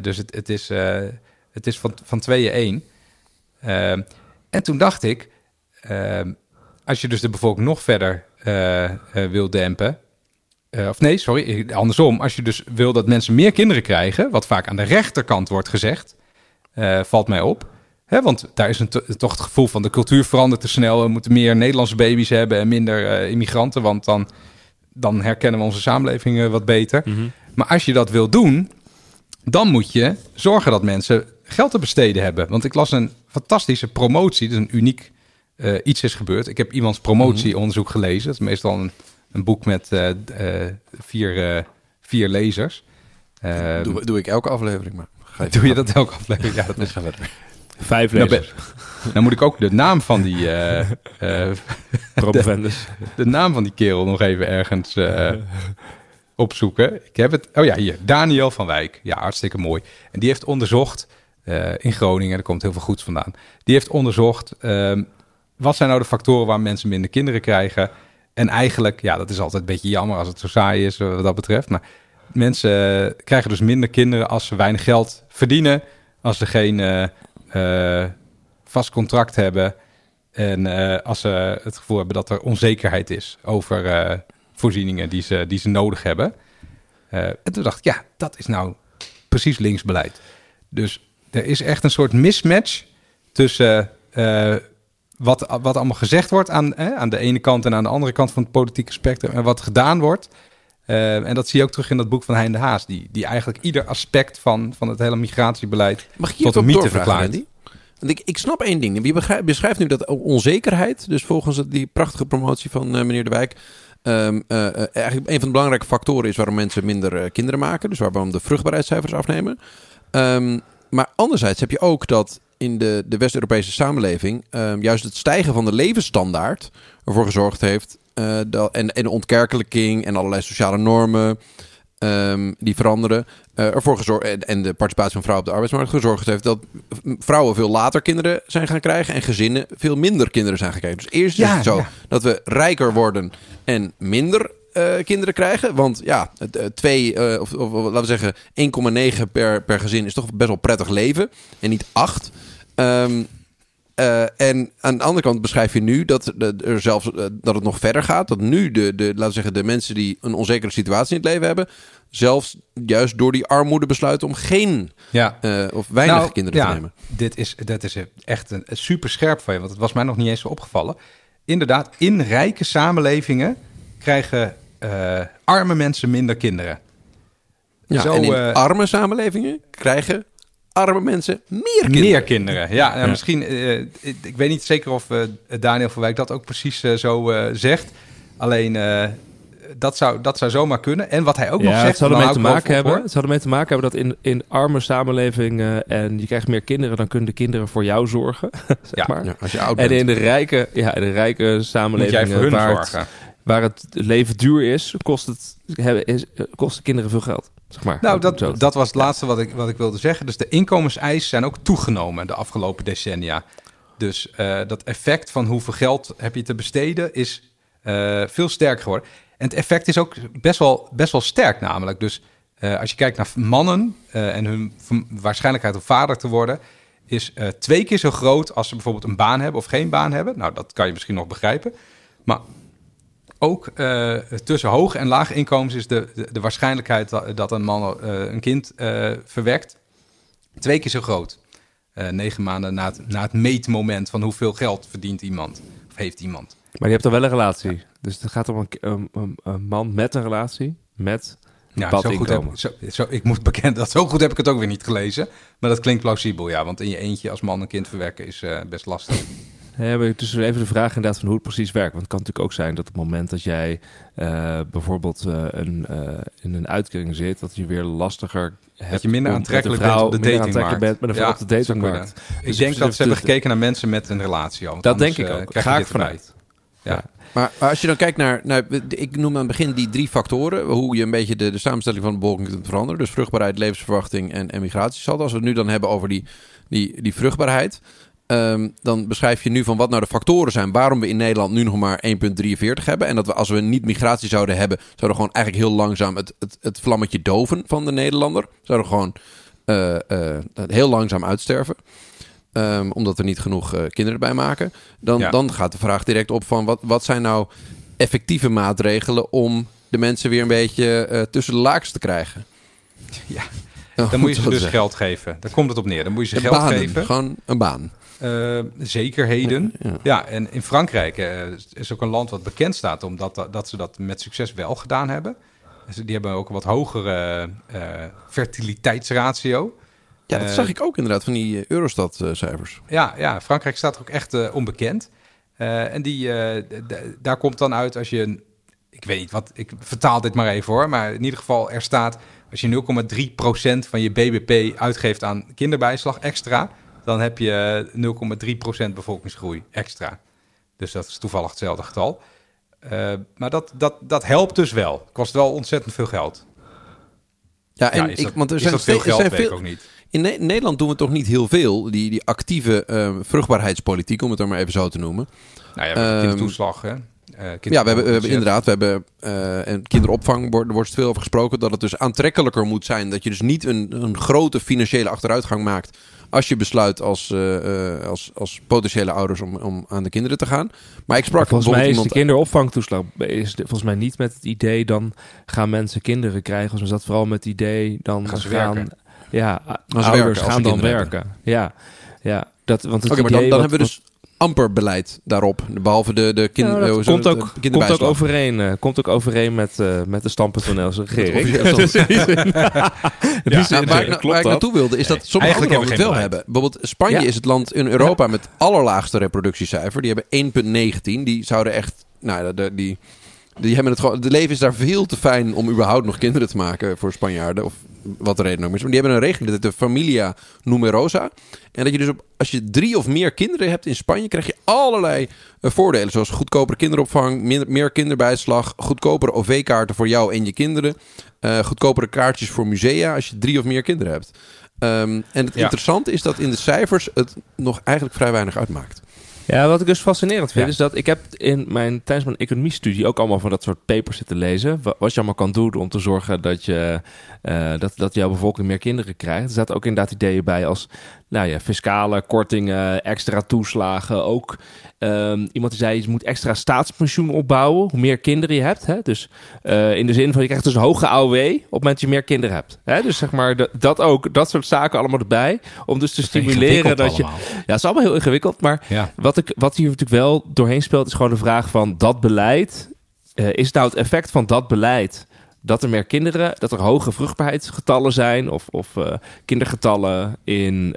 dus het, het is, het is van, van tweeën één. en toen dacht ik, als je dus de bevolking nog verder wil dempen uh, of nee, sorry, andersom. Als je dus wil dat mensen meer kinderen krijgen, wat vaak aan de rechterkant wordt gezegd, uh, valt mij op. Hè, want daar is een toch het gevoel van de cultuur verandert te snel. We moeten meer Nederlandse baby's hebben en minder uh, immigranten, want dan, dan herkennen we onze samenleving wat beter. Mm -hmm. Maar als je dat wil doen, dan moet je zorgen dat mensen geld te besteden hebben. Want ik las een fantastische promotie, dus een uniek iets is gebeurd. Ik heb iemands promotieonderzoek gelezen. Dat is meestal een een boek met uh, uh, vier, uh, vier lezers. Doe, doe, ik elke aflevering, maar ga je Doe je dat elke aflevering? Ja, dat is gaan verder. Vijf lezers. Nou, dan moet ik ook de naam van die... Promovendus. De, de, naam van die kerel nog even ergens opzoeken. Ik heb het... Oh ja, hier. Daniel van Wijk. Ja, hartstikke mooi. En die heeft onderzocht... in Groningen, er komt heel veel goeds vandaan. Die heeft onderzocht... Ehm, wat zijn nou de factoren waar mensen minder kinderen krijgen... En eigenlijk, ja, dat is altijd een beetje jammer als het zo saai is eh, wat dat betreft. Maar mensen krijgen dus minder kinderen als ze weinig geld verdienen, als ze geen eh, eh, vast contract hebben en eh, als ze het gevoel hebben dat er onzekerheid is over eh, voorzieningen die ze, die ze nodig hebben. Eh, en toen dacht ik, ja, dat is nou precies linksbeleid. Dus er is echt een soort mismatch tussen eh, wat, wat allemaal gezegd wordt aan, eh, aan de ene kant en aan de andere kant van het politieke spectrum en wat gedaan wordt. Eh, en dat zie je ook terug in dat boek van Hein de Haas, die, die eigenlijk ieder aspect van, van het hele migratiebeleid Mag ik tot een mythe verklaart. Want ik, ik snap één ding. Je begrijpt, beschrijft nu dat onzekerheid, dus volgens die prachtige promotie van eh, meneer De Wijk, ehm, eh, eigenlijk een van de belangrijke factoren is waarom mensen minder kinderen maken. Dus waarom de vruchtbaarheidscijfers afnemen. Ehm, maar anderzijds heb je ook dat in de, de West-Europese samenleving ehm, juist het stijgen van de levensstandaard ervoor gezorgd heeft. eh, dat, en, en de ontkerkelijking en allerlei sociale normen ehm, die veranderen. eh, ervoor gezorgd, en, en de participatie van vrouwen op de arbeidsmarkt gezorgd heeft dat vrouwen veel later kinderen zijn gaan krijgen en gezinnen veel minder kinderen zijn gaan krijgen. Dus eerst is het zo ja. dat we rijker worden en minder eh, kinderen krijgen. Want ja, het, twee, of, of laten we zeggen 1,9 per, per gezin is toch best wel prettig leven. En niet 8. Ehm, eh, en aan de andere kant beschrijf je nu dat, er zelfs, eh, dat het nog verder gaat. Dat nu de, de, laten we zeggen, de mensen die een onzekere situatie in het leven hebben... zelfs juist door die armoede besluiten om geen Ja. eh, of weinig Nou, kinderen ja, te nemen. Dit is, dat is echt een, super scherp van je, want het was mij nog niet eens zo opgevallen. Inderdaad, in rijke samenlevingen krijgen arme mensen minder kinderen. Ja, Zo, en in arme samenlevingen krijgen arme mensen meer kinderen. Meer kinderen, ja. ja, Ja. Misschien, eh, ik, ik weet niet zeker of eh, Daniel van Wijk dat ook precies eh, zo eh, zegt. Alleen, eh, dat, zou, dat zou zomaar kunnen. En wat hij ook nog zegt... het zou ermee te maken hebben. Het zou ermee te maken hebben dat in, in arme samenlevingen en je krijgt meer kinderen, dan kunnen de kinderen voor jou zorgen. zeg Ja, maar. Ja, als je oud En in de rijke, ja, in de rijke Moet jij samenlevingen voor hun waar, het, waar het leven duur is, kost het hebben, is, kosten kinderen veel geld. Zeg maar. Nou, Zo. dat, dat was het laatste wat ik, wat ik wilde zeggen. Dus de inkomenseisen zijn ook toegenomen de afgelopen decennia. Dus eh, dat effect van hoeveel geld heb je te besteden is eh, veel sterker geworden. En het effect is ook best wel, best wel sterk namelijk. Dus eh, als je kijkt naar mannen en hun waarschijnlijkheid om vader te worden... is twee keer zo groot als ze bijvoorbeeld een baan hebben of geen baan hebben. Nou, dat kan je misschien nog begrijpen. Maar ook eh, tussen hoge en lage inkomens is de, de, de waarschijnlijkheid dat, dat een man eh, een kind eh, verwekt twee keer zo groot. Negen maanden na het, na het meetmoment van hoeveel geld verdient iemand of heeft iemand. Maar je hebt dan wel een relatie. Dus het gaat om een, een, een, een man met een relatie met Ja, zo goed heb, zo, zo, ik moet bekennen dat zo goed heb ik het ook weer niet gelezen. Maar dat klinkt plausibel, ja. Want in je eentje als man een kind verwerken is best lastig. Ja, maar dus even de vraag inderdaad van hoe het precies werkt. Want het kan natuurlijk ook zijn dat op het moment dat jij eh, bijvoorbeeld eh, een, eh, in een uitkering zit, dat je weer lastiger hebt. je minder om aantrekkelijk met een vrouw, bent op de datingmarkt. bent met een vrouw Ja, op de dat datingmarkt. Ik Dus denk dat ze hebben gekeken naar mensen met een relatie. al, Dat denk ik ook. Ga ik vanuit. Ja. Maar, maar als je dan kijkt naar, naar, ik noem aan het begin die drie factoren, hoe je een beetje de, de samenstelling van de bevolking kunt veranderen. Dus vruchtbaarheid, levensverwachting en emigratiesaldo. Als we het nu dan hebben over die, die, die vruchtbaarheid, ehm, dan beschrijf je nu van wat nou de factoren zijn waarom we in Nederland nu nog maar 1,43 hebben. En dat we als we niet migratie zouden hebben, zouden we gewoon eigenlijk heel langzaam het, het, het vlammetje doven van de Nederlander. Zouden we gewoon eh, eh, heel langzaam uitsterven. Ehm, omdat we niet genoeg eh, kinderen erbij maken. Dan, Ja. dan gaat de vraag direct op van wat, wat zijn nou effectieve maatregelen om de mensen weer een beetje tussen de laaks te krijgen. Ja, Dan moet je ze dus zeggen. geld geven. Daar komt het op neer. Dan moet je ze geld banen, geven. Gewoon een baan. Eh, zekerheden. Ja. Ja, en in Frankrijk eh, is ook een land wat bekend staat omdat dat, ze dat met succes wel gedaan hebben. Dus die hebben ook een wat hogere eh, fertiliteitsratio. Ja, dat zag ik ook inderdaad van die Eurostat-cijfers. Ja, ja, Frankrijk staat er ook echt onbekend. En die, daar komt dan uit als je, een- ik weet niet wat, ik vertaal dit maar even hoor, maar in ieder geval er staat, als je 0,3% van je BBP uitgeeft aan kinderbijslag extra, dan heb je 0,3% bevolkingsgroei extra. Dus dat is toevallig hetzelfde getal. Eh, maar dat, dat, dat helpt dus wel. Kost wel ontzettend veel geld. Ja, en ja, ik, dat, want er zijn, veel geld? zijn veel, ook niet. In Ne- Nederland doen we toch niet heel veel, die, die actieve eh, vruchtbaarheidspolitiek, om het dan maar even zo te noemen. Nou ja, met de Ehm, kindertoeslag, hè? ja, we hebben, we hebben inderdaad, we hebben uh, en kinderopvang, wordt, er wordt veel over gesproken, dat het dus aantrekkelijker moet zijn. Dat je dus niet een, een grote financiële achteruitgang maakt als je besluit als, uh, als, als potentiële ouders om, om aan de kinderen te gaan. Maar ik sprak volgens mij is iemand... de kinderopvangtoeslag is volgens mij niet met het idee dan gaan mensen kinderen krijgen. Als dat vooral met het idee dan gaan, gaan ja, als ouders werken, gaan dan werken. Hebben. Ja, ja. Dat, want het okay, maar dan, dan hebben we dus amper beleid daarop. Behalve de, de kind, ja, dat komt, ook, komt ook overeen. Uh, komt ook overeen met, uh, met de standpunt van Nederlandse regering. ja, ja, waar, ik, waar ik naartoe wilde is dat sommige landen het wel hebben. Bijvoorbeeld Spanje is het land in Europa met het allerlaagste reproductiecijfer. Die hebben 1,19. Die zouden echt... Nou, de, die, die hebben het gewoon, de leven is daar veel te fijn om überhaupt nog kinderen te maken voor Spanjaarden. Of wat de reden ook is. Maar die hebben een regeling, dat de Familia Numerosa. En dat je dus op, als je drie of meer kinderen hebt in Spanje, krijg je allerlei uh, voordelen. Zoals goedkopere kinderopvang, meer, meer kinderbijslag, goedkopere OV-kaarten voor jou en je kinderen. Uh, goedkopere kaartjes voor musea als je drie of meer kinderen hebt. Um, en het interessante is dat in de cijfers het nog eigenlijk vrij weinig uitmaakt. Ja, wat ik dus fascinerend vind, is dat ik heb in mijn, tijdens mijn economiestudie ook allemaal van dat soort papers zitten lezen. Wat je allemaal kan doen om te zorgen dat, je, uh, dat, dat jouw bevolking meer kinderen krijgt. Er zaten ook inderdaad ideeën bij als nou ja, fiscale kortingen, extra toeslagen. Ook um, iemand die zei, je moet extra staatspensioen opbouwen, hoe meer kinderen je hebt. Hè? Dus uh, in de zin van, je krijgt dus een hoge AOW op het moment dat je meer kinderen hebt. Hè? Dus zeg maar, dat ook, dat soort zaken allemaal erbij. Om dus te stimuleren dat je... Ja, het is allemaal heel ingewikkeld. Maar ja. wat, ik, wat hier natuurlijk wel doorheen speelt, is gewoon de vraag van dat beleid... Uh, is nou het effect van dat beleid dat er meer kinderen, dat er hoge vruchtbaarheidsgetallen zijn, of, of uh, kindergetallen in uh,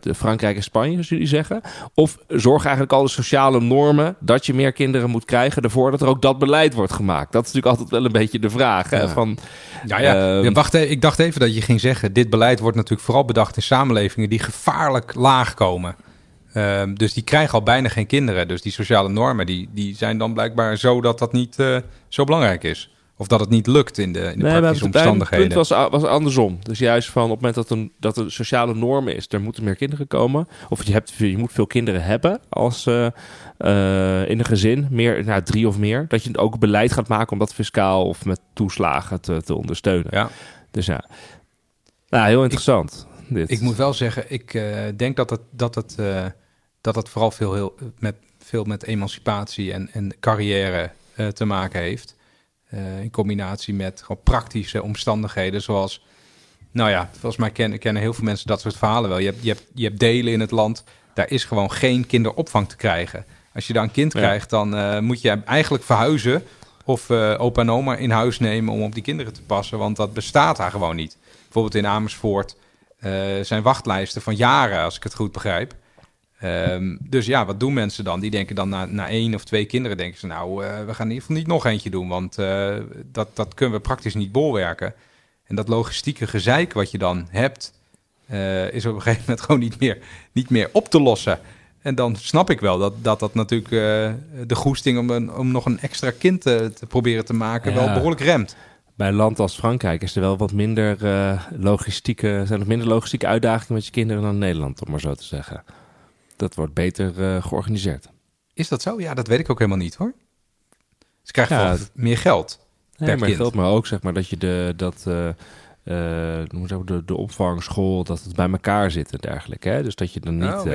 de Frankrijk en Spanje, zoals jullie zeggen? Of zorgen eigenlijk al de sociale normen dat je meer kinderen moet krijgen, ervoor dat er ook dat beleid wordt gemaakt? Dat is natuurlijk altijd wel een beetje de vraag. Hè, van, ja, ja. Uh, ja wacht, ik dacht even dat je ging zeggen, dit beleid wordt natuurlijk vooral bedacht in samenlevingen die gevaarlijk laag komen. Uh, dus die krijgen al bijna geen kinderen. Dus die sociale normen die, die zijn dan blijkbaar zo dat dat niet zo belangrijk is. Of dat het niet lukt in de, in de nee, praktische omstandigheden. Het punt was, was andersom. Dus juist van op het moment dat, een, dat er sociale norm is, er moeten meer kinderen komen. Of je, hebt, je moet veel kinderen hebben als uh, uh, in een gezin, meer, nou, drie of meer. Dat je ook beleid gaat maken om dat fiscaal of met toeslagen te, te ondersteunen. Ja. Dus ja, nou, heel interessant. Ik, dit. ik moet wel zeggen, ik uh, denk dat het, dat het, dat het vooral veel, heel, met, veel met emancipatie en, en carrière te maken heeft. Uh, in combinatie met gewoon praktische omstandigheden, zoals, nou ja, volgens mij kennen, kennen heel veel mensen dat soort verhalen wel. Je hebt, je, hebt, je hebt delen in het land, daar is gewoon geen kinderopvang te krijgen. Als je daar een kind krijgt, dan uh, moet je eigenlijk verhuizen of uh, opa en oma in huis nemen om op die kinderen te passen, want dat bestaat daar gewoon niet. Bijvoorbeeld in Amersfoort zijn wachtlijsten van jaren, als ik het goed begrijp. Um, dus ja, wat doen mensen dan? Die denken dan na, na één of twee kinderen, denken ze nou, uh, we gaan in ieder geval niet nog eentje doen, want uh, dat, dat kunnen we praktisch niet bolwerken. En dat logistieke gezeik wat je dan hebt, uh, is op een gegeven moment gewoon niet meer, niet meer op te lossen. En dan snap ik wel dat dat, dat natuurlijk de goesting om, een, om nog een extra kind te, te proberen te maken ja. wel behoorlijk remt. Bij een land als Frankrijk is er wel wat minder logistieke, zijn er minder logistieke uitdagingen met je kinderen dan Nederland, om maar zo te zeggen dat wordt beter uh, georganiseerd. Is dat zo? Ja, dat weet ik ook helemaal niet hoor. Ze krijgen ja, meer geld. Nee, meer geld, maar ook zeg maar dat je de, dat, uh, uh, de, de opvangschool, dat het bij elkaar zit en dergelijke. Hè? Dus dat je dan niet oh,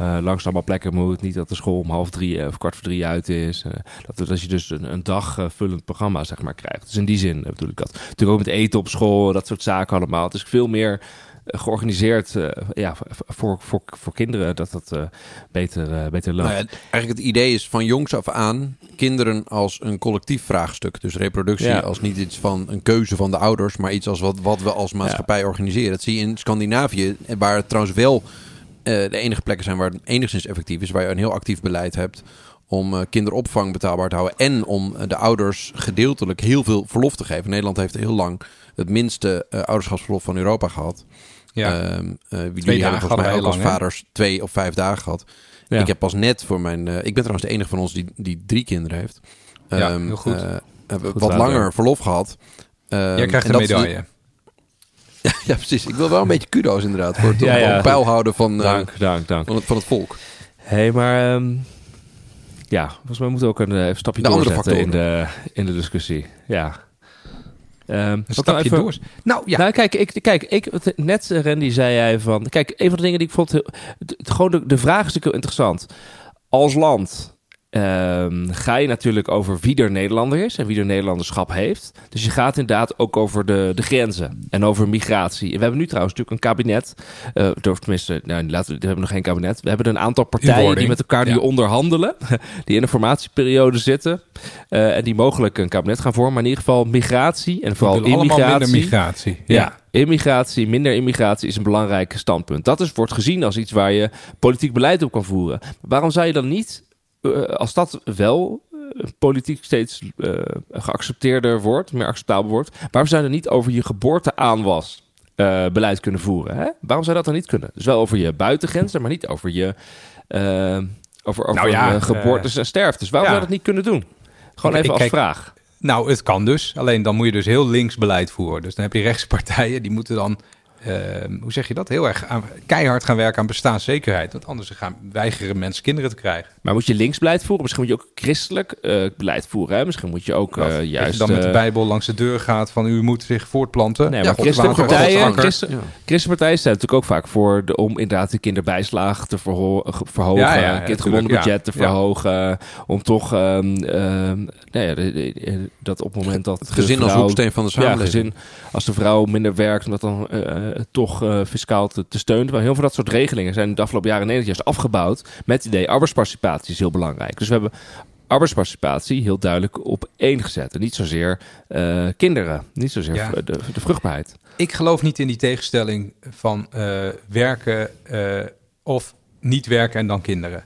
uh, langs allemaal plekken moet. Niet dat de school om half drie of kwart voor drie uit is. dat, dat je dus een, een dagvullend programma zeg maar krijgt. Dus in die zin bedoel ik dat. Natuurlijk ook met eten op school, dat soort zaken allemaal. Het is veel meer georganiseerd uh, ja, voor, voor, voor kinderen dat dat uh, beter, uh, beter loopt. Nou ja, eigenlijk het idee is van jongs af aan kinderen als een collectief vraagstuk. Dus reproductie als niet iets van een keuze van de ouders, maar iets als wat, wat we als maatschappij organiseren. Dat zie je in Scandinavië, waar het trouwens wel de enige plekken zijn waar het enigszins effectief is, waar je een heel actief beleid hebt om kinderopvang betaalbaar te houden en om de ouders gedeeltelijk heel veel verlof te geven. Nederland heeft heel lang het minste ouderschapsverlof van Europa gehad. Ja. Um, uh, jullie hebben volgens mij ook als vaders twee of vijf dagen gehad. Ik heb pas net voor mijn... Uh, ik ben trouwens de enige van ons die, die drie kinderen heeft. Um, ja, ehm, heel goed. Uh, wat langer verlof gehad. Um, Jij krijgt een medaille. Ja, ja, precies. Ik wil wel een beetje kudo's inderdaad. Voor het ja, ja. pijl houden van, dank, dank, dank. Van, het, van het volk. Hé, hey, maar... Um, Ja, volgens mij moeten we ook een, eh, stapje De andere doorzetten in de, in de discussie. Ja. Ehm, Een stapje even- door. Nou ja, Nou, kijk, ik, kijk ik, net eh, Randy zei jij van... Kijk, een van de dingen die ik vond... heel- gewoon de, de vraag is natuurlijk heel interessant. Als land ehm, ga je natuurlijk over wie er Nederlander is... en wie er Nederlanderschap heeft. Dus je gaat inderdaad ook over de, de grenzen en over migratie. En we hebben nu trouwens natuurlijk een kabinet... of tenminste, nou, laten we, we hebben nog geen kabinet. We hebben een aantal partijen die met elkaar die Ja. onderhandelen... die in een formatieperiode zitten... eh, en die mogelijk een kabinet gaan vormen. Maar in ieder geval migratie en vooral immigratie... minder migratie. Ja. immigratie, minder immigratie is een belangrijk standpunt. Dat is, wordt gezien als iets waar je politiek beleid op kan voeren. Waarom zou je dan niet, als dat wel eh, politiek steeds eh, geaccepteerder wordt, meer acceptabel wordt, waarom zou je dan niet over je geboorteaanwas eh, beleid kunnen voeren? Hè? Waarom zou dat dan niet kunnen? Dus wel over je buitengrenzen, maar niet over je eh, over, over Nou ja, eh, geboortes en sterftes. Waarom ja. zou dat niet kunnen doen? Gewoon Ik- even ik als kijk- vraag. Nou, het kan dus. Alleen dan moet je dus heel links beleid voeren. Dus dan heb je rechtspartijen die moeten dan, ehm, hoe zeg je dat, heel erg aan, keihard gaan werken aan bestaanszekerheid. Want anders gaan weigeren mensen kinderen te krijgen. Maar moet je links beleid voeren? Misschien moet je ook christelijk eh, beleid voeren. Hè? Misschien moet je ook eh, Dat je juist... dan met de eh, Bijbel langs de deur gaat van u moet zich voortplanten. Nee, Ja, maar God christelijke partijen, christen, Ja. christenpartijen zijn natuurlijk ook vaak voor de, om inderdaad de kinderbijslag te verho- ge- verhogen, Ja, ja, ja, kindgebonden tuurlijk, ja. budget te Ja. verhogen, om toch nou ja, de- de- de- dat op het moment dat Het gezin de als vrouw- hoeksteen van de ja, samenleving. gezin, als de vrouw minder werkt, om dat dan eh, toch eh, fiscaal te, te steunen. Maar heel veel dat soort regelingen zijn de afgelopen jaren in Nederland juist afgebouwd met het idee arbeidsparticipatie is heel belangrijk. Dus we hebben arbeidsparticipatie heel duidelijk op één gezet. En niet zozeer eh, kinderen, niet zozeer Ja. de, de vruchtbaarheid. Ik geloof niet in die tegenstelling van eh, werken eh, of niet werken en dan kinderen.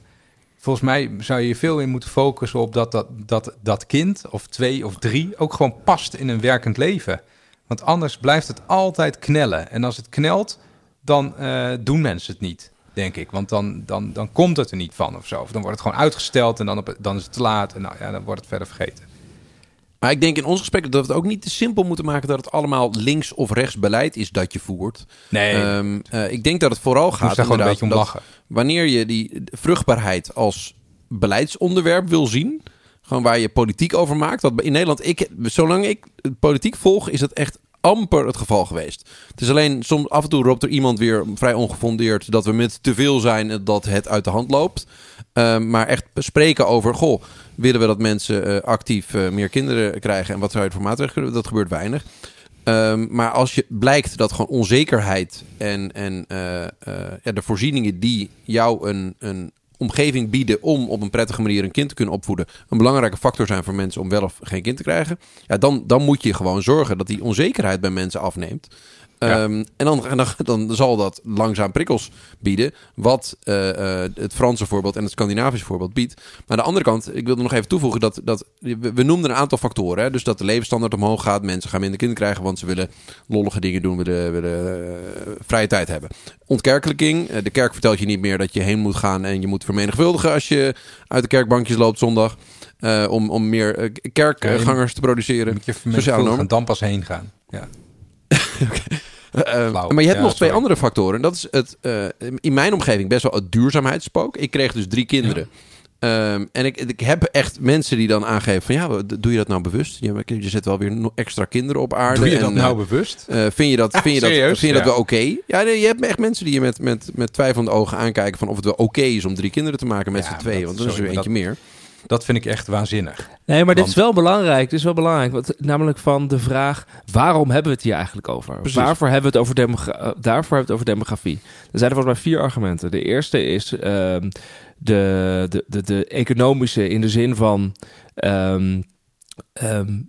Volgens mij zou je je veel in moeten focussen op dat dat, dat dat kind of twee of drie ook gewoon past in een werkend leven. Want anders blijft het altijd knellen. En als het knelt, dan eh, doen mensen het niet, denk ik. Want dan, dan, dan komt het er niet van of zo. Of dan wordt het gewoon uitgesteld en dan, op, dan is het te laat. En nou, ja, dan wordt het verder vergeten. Maar ik denk in ons gesprek dat we het ook niet te simpel moeten maken dat het allemaal links of rechts beleid is dat je voert. Nee, Ehm, eh, ik denk dat het vooral ik gaat gewoon een inderdaad beetje om lachen. wanneer je die vruchtbaarheid als beleidsonderwerp wil zien, gewoon waar je politiek over maakt. Dat in Nederland, ik, zolang ik politiek volg, is dat echt amper het geval geweest. Het is alleen soms af en toe roept er iemand weer vrij ongefundeerd dat we met te veel zijn en dat het uit de hand loopt. Ehm, maar echt spreken over, goh, willen we dat mensen eh, actief eh, meer kinderen krijgen en wat zou je voor maatregelen kunnen? Dat gebeurt weinig. Ehm, maar als je blijkt dat gewoon onzekerheid en, en eh, ja, de voorzieningen die jou een, een omgeving bieden om op een prettige manier een kind te kunnen opvoeden, een belangrijke factor zijn voor mensen om wel of geen kind te krijgen, ja, dan, dan moet je gewoon zorgen dat die onzekerheid bij mensen afneemt. Ja. Ehm, en dan, dan, dan zal dat langzaam prikkels bieden, wat eh, eh, het Franse voorbeeld en het Scandinavische voorbeeld biedt. Maar aan de andere kant, ik wilde nog even toevoegen dat, dat we, we noemden een aantal factoren. Hè? Dus dat de levensstandaard omhoog gaat, mensen gaan minder kinderen krijgen, want ze willen lollige dingen doen, willen, willen eh, vrije tijd hebben. Ontkerkelijking, de kerk vertelt je niet meer dat je heen moet gaan en je moet vermenigvuldigen als je uit de kerkbankjes loopt zondag. om, om meer kerkgangers te produceren. Moet je Sociale normen. dan pas heen gaan. Ja. Flauw. maar je hebt Ja, nog twee sorry. andere factoren. En dat is het, eh, in mijn omgeving best wel het duurzaamheidsspook. Ik kreeg dus drie kinderen. Ehm, en ik, ik heb echt mensen die dan aangeven van ja, doe je dat nou bewust? Je, je zet wel weer extra kinderen op aarde. Doe je en, dat eh, nou bewust? eh, vind je dat, vind je dat, serieus? vind je dat Ja. wel oké? Ja, nee, je hebt echt mensen die je met, met, met twijfelende ogen aankijken van of het wel oké is om drie kinderen te maken met Ja, z'n tweeën. Want dan is er eentje meer. Dat vind ik echt waanzinnig. Nee, maar dit is wel belangrijk. Dit is wel belangrijk. Want, namelijk van de vraag: waarom hebben we het hier eigenlijk over? Precies. Waarvoor hebben we het over, demogra- eh, daarvoor hebben we het over demografie? Er zijn er volgens mij vier argumenten. De eerste is ehm, de, de, de, de economische in de zin van. ehm, ehm,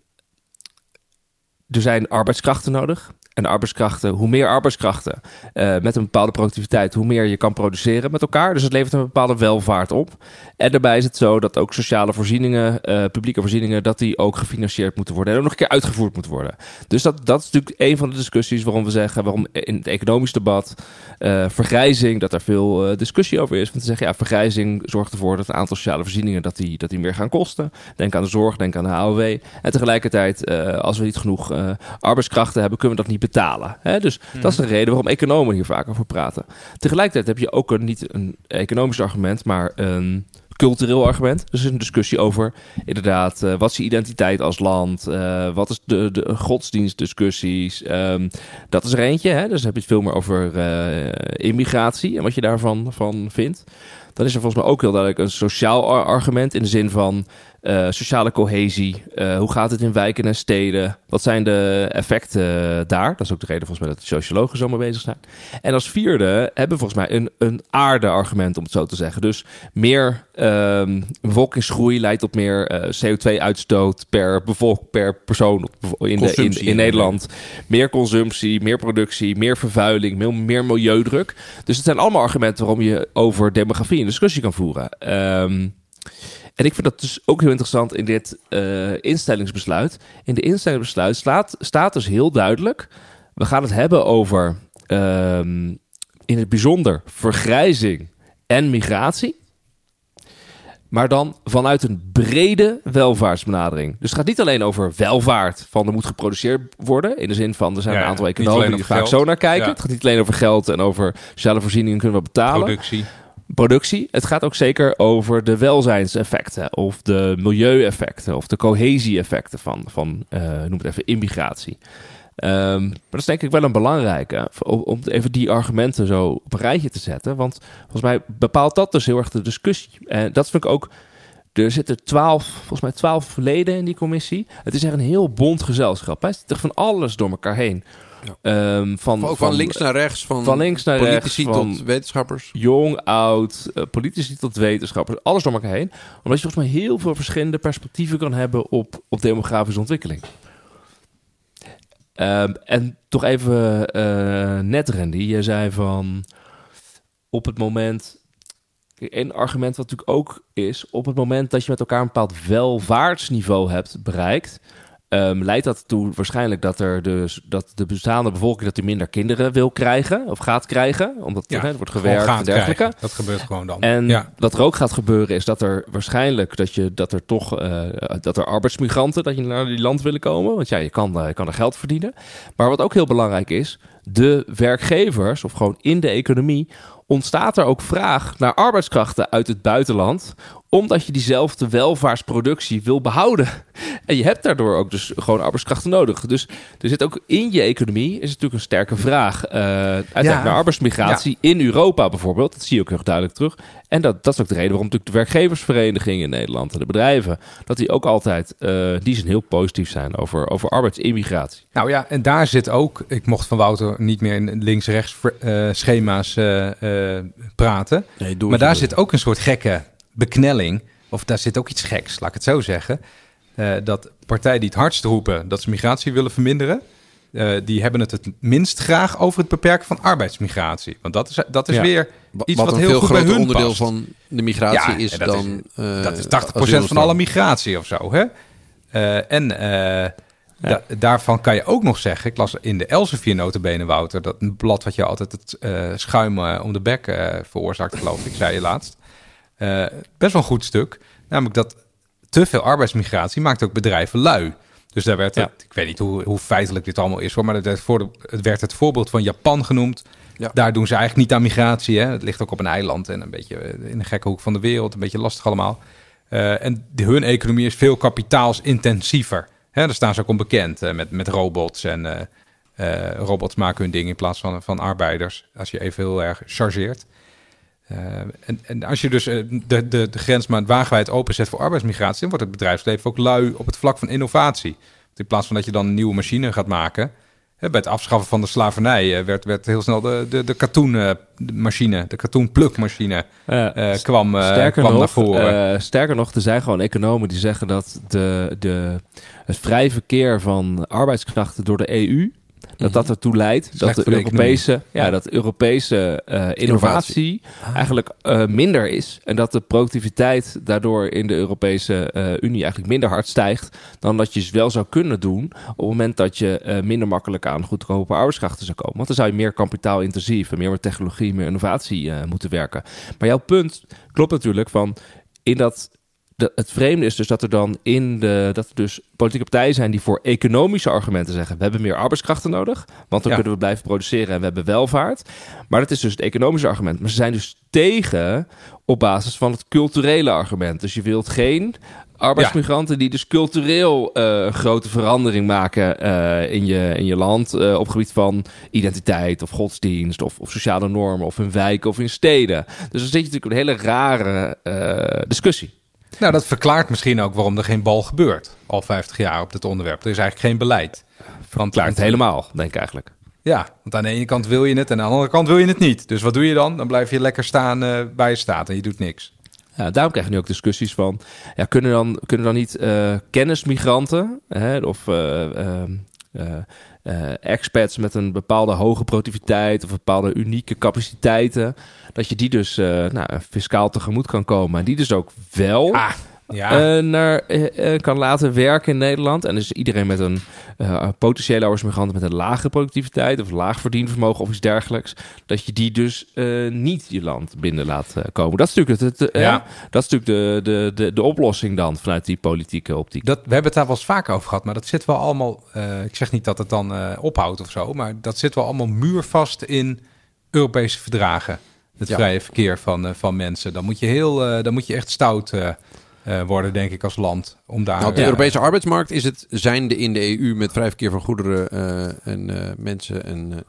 er zijn arbeidskrachten nodig. En arbeidskrachten, hoe meer arbeidskrachten eh, met een bepaalde productiviteit, hoe meer je kan produceren met elkaar. Dus het levert een bepaalde welvaart op. En daarbij is het zo dat ook sociale voorzieningen, eh, publieke voorzieningen, dat die ook gefinancierd moeten worden en ook nog een keer uitgevoerd moeten worden. Dus dat, dat is natuurlijk een van de discussies waarom we zeggen, waarom in het economisch debat eh, vergrijzing, dat er veel discussie over is. Want te zeggen, ja, vergrijzing zorgt ervoor dat een aantal sociale voorzieningen dat die, dat die meer gaan kosten. Denk aan de zorg, denk aan de AOW. En tegelijkertijd, als we niet genoeg arbeidskrachten hebben, kunnen we dat niet betalen. Hè? Dus dat is de reden waarom economen hier vaak over praten. Tegelijkertijd heb je ook een, niet een economisch argument, maar een cultureel argument. Dus er is een discussie over inderdaad, eh, wat is je identiteit als land? Eh, wat is de, de godsdienstdiscussies? Ehm, dat is er eentje. Hè? Dus dan heb je het veel meer over eh, immigratie en wat je daarvan van vindt. Dan is er volgens mij ook heel duidelijk een sociaal ar- argument in de zin van eh, sociale cohesie. Eh, hoe gaat het in wijken en steden? Wat zijn de effecten daar? Dat is ook de reden volgens mij dat de sociologen zo mee bezig zijn. En als vierde hebben we volgens mij een, een aarde-argument, om het zo te zeggen. Dus meer ehm, bevolkingsgroei leidt tot meer eh, CO2-uitstoot per, bevolk, per persoon in, de, in, Nederland. Meer consumptie, meer productie, meer vervuiling, meer, meer milieudruk. Dus het zijn allemaal argumenten waarom je over demografie een discussie kan voeren. Ehm, en ik vind dat dus ook heel interessant in dit eh, instellingsbesluit. In de instellingsbesluit staat, staat dus heel duidelijk... we gaan het hebben over ehm, in het bijzonder vergrijzing en migratie... Maar dan vanuit een brede welvaartsbenadering. Dus het gaat niet alleen over welvaart. Van er moet geproduceerd worden. In de zin van er zijn Ja, een aantal economen die vaak geld. zo naar kijken. Ja. Het gaat niet alleen over geld en over sociale voorzieningen kunnen we betalen Productie. Productie. Het gaat ook zeker over de welzijnseffecten of de milieueffecten of de cohesie-effecten van, van eh, noem het even, immigratie. Ehm, maar dat is denk ik wel een belangrijke, om, even die argumenten zo op een rijtje te zetten. Want volgens mij bepaalt dat dus heel erg de discussie. En dat vind ik ook, er zitten twaalf, volgens mij twaalf leden in die commissie. Het is echt een heel bond gezelschap. Hij zit er van alles door elkaar heen. Ja. Ehm, van, van, links naar rechts, van, van links naar politici rechts, tot wetenschappers. jong, oud, eh, politici tot wetenschappers, alles door elkaar heen. Omdat je volgens mij heel veel verschillende perspectieven kan hebben op, op demografische ontwikkeling. Ehm, en toch even eh, net, Randy. Je zei van op het moment. Een argument wat natuurlijk ook is, op het moment dat je met elkaar een bepaald welvaartsniveau hebt bereikt, ehm, leidt dat toe waarschijnlijk dat, er dus, dat de bestaande bevolking dat die minder kinderen wil krijgen of gaat krijgen, omdat Ja, hè, er wordt gewerkt en dergelijke. krijgen. Dat gebeurt gewoon dan. En ja. wat er ook gaat gebeuren is dat er waarschijnlijk dat, je, dat er toch eh, dat er arbeidsmigranten dat je naar die land willen komen. Want ja, je kan, eh, je kan er geld verdienen. Maar wat ook heel belangrijk is, de werkgevers of gewoon in de economie ontstaat er ook vraag naar arbeidskrachten uit het buitenland omdat je diezelfde welvaartsproductie wil behouden. En je hebt daardoor ook dus gewoon arbeidskrachten nodig. Dus er zit ook in je economie is natuurlijk een sterke vraag. eh uiteindelijk Ja. naar arbeidsmigratie in Europa bijvoorbeeld. Dat zie je ook heel duidelijk terug. En dat, dat is ook de reden waarom natuurlijk de werkgeversverenigingen in Nederland en de bedrijven, dat die ook altijd, eh die zijn heel positief zijn over, over arbeidsimmigratie. Nou ja, en daar zit ook, ik mocht van Wouter niet meer in links-rechts eh, schema's praten. Nee, Maar daar zit ook een soort gekke beknelling. Of daar zit ook iets geks, laat ik het zo zeggen. Eh, dat partijen die het hardst roepen dat ze migratie willen verminderen... eh, die hebben het het minst graag over het beperken van arbeidsmigratie. Want dat is, dat is Ja. weer iets wat, heel veel goed bij groter hun onderdeel past. van de migratie Ja, is dan... eh, dat is 80% asielinstroom. van alle migratie of zo. Hè? En da- daarvan kan je ook nog zeggen... Ik las in de Elsevier notabene, Wouter... dat een blad wat je altijd het schuim om de bek veroorzaakt, geloof ik. zei je laatst. Eh, best wel een goed stuk. Namelijk dat te veel arbeidsmigratie maakt ook bedrijven lui. Dus daar werd, Ja. ik weet niet hoe, hoe feitelijk dit allemaal is... hoor, maar het werd, voor de, het werd het voorbeeld van Japan genoemd... Ja. Daar doen ze eigenlijk niet aan migratie. Hè? Het ligt ook op een eiland en een beetje eh, in een gekke hoek van de wereld. Een beetje lastig allemaal. Eh, en de, hun economie is veel kapitaalsintensiever. Hè, daar staan ze ook onbekend met, met robots. En robots maken hun ding in plaats van, van arbeiders. Als je even heel erg chargeert. Eh, en, en als je dus eh, de, de, de grens maar wagenwijd openzet voor arbeidsmigratie... dan wordt het bedrijfsleven ook lui op het vlak van innovatie. Want in plaats van dat je dan een nieuwe machine gaat maken... hè, bij het afschaffen van de slavernij eh, werd, werd heel snel de, de, de katoenmachine, de katoenplukmachine... eh, kwam, sterker, kwam nog, naar voren. eh, sterker nog, er zijn gewoon economen die zeggen dat de, de, het vrij verkeer van arbeidskrachten door de EU, dat dat ertoe leidt dat Slecht de Europese, ja, Ja. dat Europese eh, innovatie eigenlijk eh, minder is. En dat de productiviteit daardoor in de Europese eh, Unie eigenlijk minder hard stijgt dan dat je het wel zou kunnen doen op het moment dat je minder makkelijk aan goedkope arbeidskrachten zou komen. Want dan zou je meer kapitaalintensief en meer met technologie, meer innovatie moeten werken. Maar jouw punt klopt natuurlijk van in dat de, het vreemde is dus dat er dan in de dat er dus politieke partijen zijn die voor economische argumenten zeggen: we hebben meer arbeidskrachten nodig, want dan Ja. kunnen we blijven produceren en we hebben welvaart. Maar dat is dus het economische argument. Maar ze zijn dus tegen op basis van het culturele argument. Dus je wilt geen arbeidsmigranten die dus cultureel een grote verandering maken eh, in, je, in je land eh, op gebied van identiteit of godsdienst of, of sociale normen of in wijken of in steden. Dus dan zit je natuurlijk een hele rare discussie. Nou, dat verklaart misschien ook waarom er geen bal gebeurt. Al 50 jaar op dit onderwerp. Er is eigenlijk geen beleid. Want, Klaar het helemaal, denk ik eigenlijk. Ja, want aan de ene kant wil je het en aan de andere kant wil je het niet. Dus wat doe je dan? Dan blijf je lekker staan eh, waar je staat en je doet niks. Ja, daarom krijg je nu ook discussies van... Ja, kunnen, dan, kunnen dan niet eh, kennismigranten hè, of eh, ehm, eh, expats met een bepaalde hoge productiviteit... of bepaalde unieke capaciteiten... dat je die dus eh, nou, fiscaal tegemoet kan komen. En die dus ook wel... Ah, ja. eh, naar, eh, eh, kan laten werken in Nederland. En dus iedereen met een potentiële arbeidsmigrant met een lage productiviteit of laag verdienvermogen of iets dergelijks, dat je die dus niet je land binnen laat komen. Dat is natuurlijk, het, het, Ja. dat is natuurlijk de, de, de, de oplossing dan vanuit die politieke optiek. Dat, we hebben het daar wel eens vaker over gehad, maar dat zit wel allemaal. ik zeg niet dat het dan ophoudt of zo, maar dat zit wel allemaal muurvast in Europese verdragen. Het Ja. vrije verkeer van, van mensen. Dan moet je heel, dan moet je echt stout worden, denk ik, als land. Om daar. Nou, op de eh, Europese arbeidsmarkt is het zijnde in de EU met vrij verkeer van goederen eh, en eh, mensen en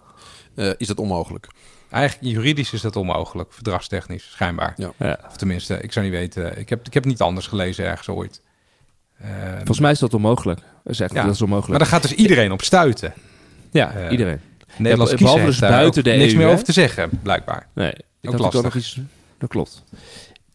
eh, eh, is dat onmogelijk. Eigenlijk juridisch is dat onmogelijk, verdragstechnisch, schijnbaar. Ja. Ja. Of tenminste, ik zou niet weten. Ik heb, ik heb niet anders gelezen ergens ooit. Eh, Volgens mij is dat onmogelijk. Dat is echt Ja. dat is maar onmogelijk. daar gaat dus iedereen op stuiten. ja, eh, iedereen. Nederlands Ja, behalve dus daar buiten de niks EU, meer hè? over te zeggen, blijkbaar. Nee, ik Ook had ook nog iets. Dat klopt.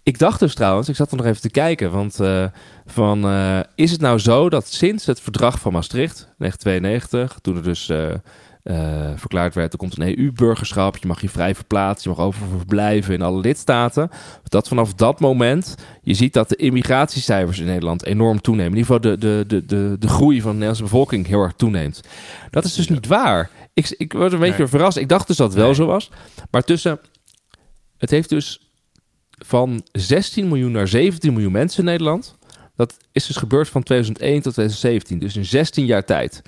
Ik dacht dus trouwens, ik zat er nog even te kijken, want eh, van eh, is het nou zo dat sinds het verdrag van Maastricht 1992, toen er dus eh, verklaard werd, er komt een EU-burgerschap, je mag je vrij verplaatsen, je mag overal verblijven in alle lidstaten, dat vanaf dat moment je ziet dat de immigratiecijfers in Nederland enorm toenemen. In ieder geval de, de, de, de, de groei van de Nederlandse bevolking heel erg toeneemt. Dat is dus niet waar. Ik, ik word een beetje Nee. verrast. Ik dacht dus dat het wel Nee. zo was. Maar tussen het heeft dus van 16 miljoen naar 17 miljoen mensen in Nederland. Dat is dus gebeurd van 2001 tot 2017. Dus in 16 jaar tijd.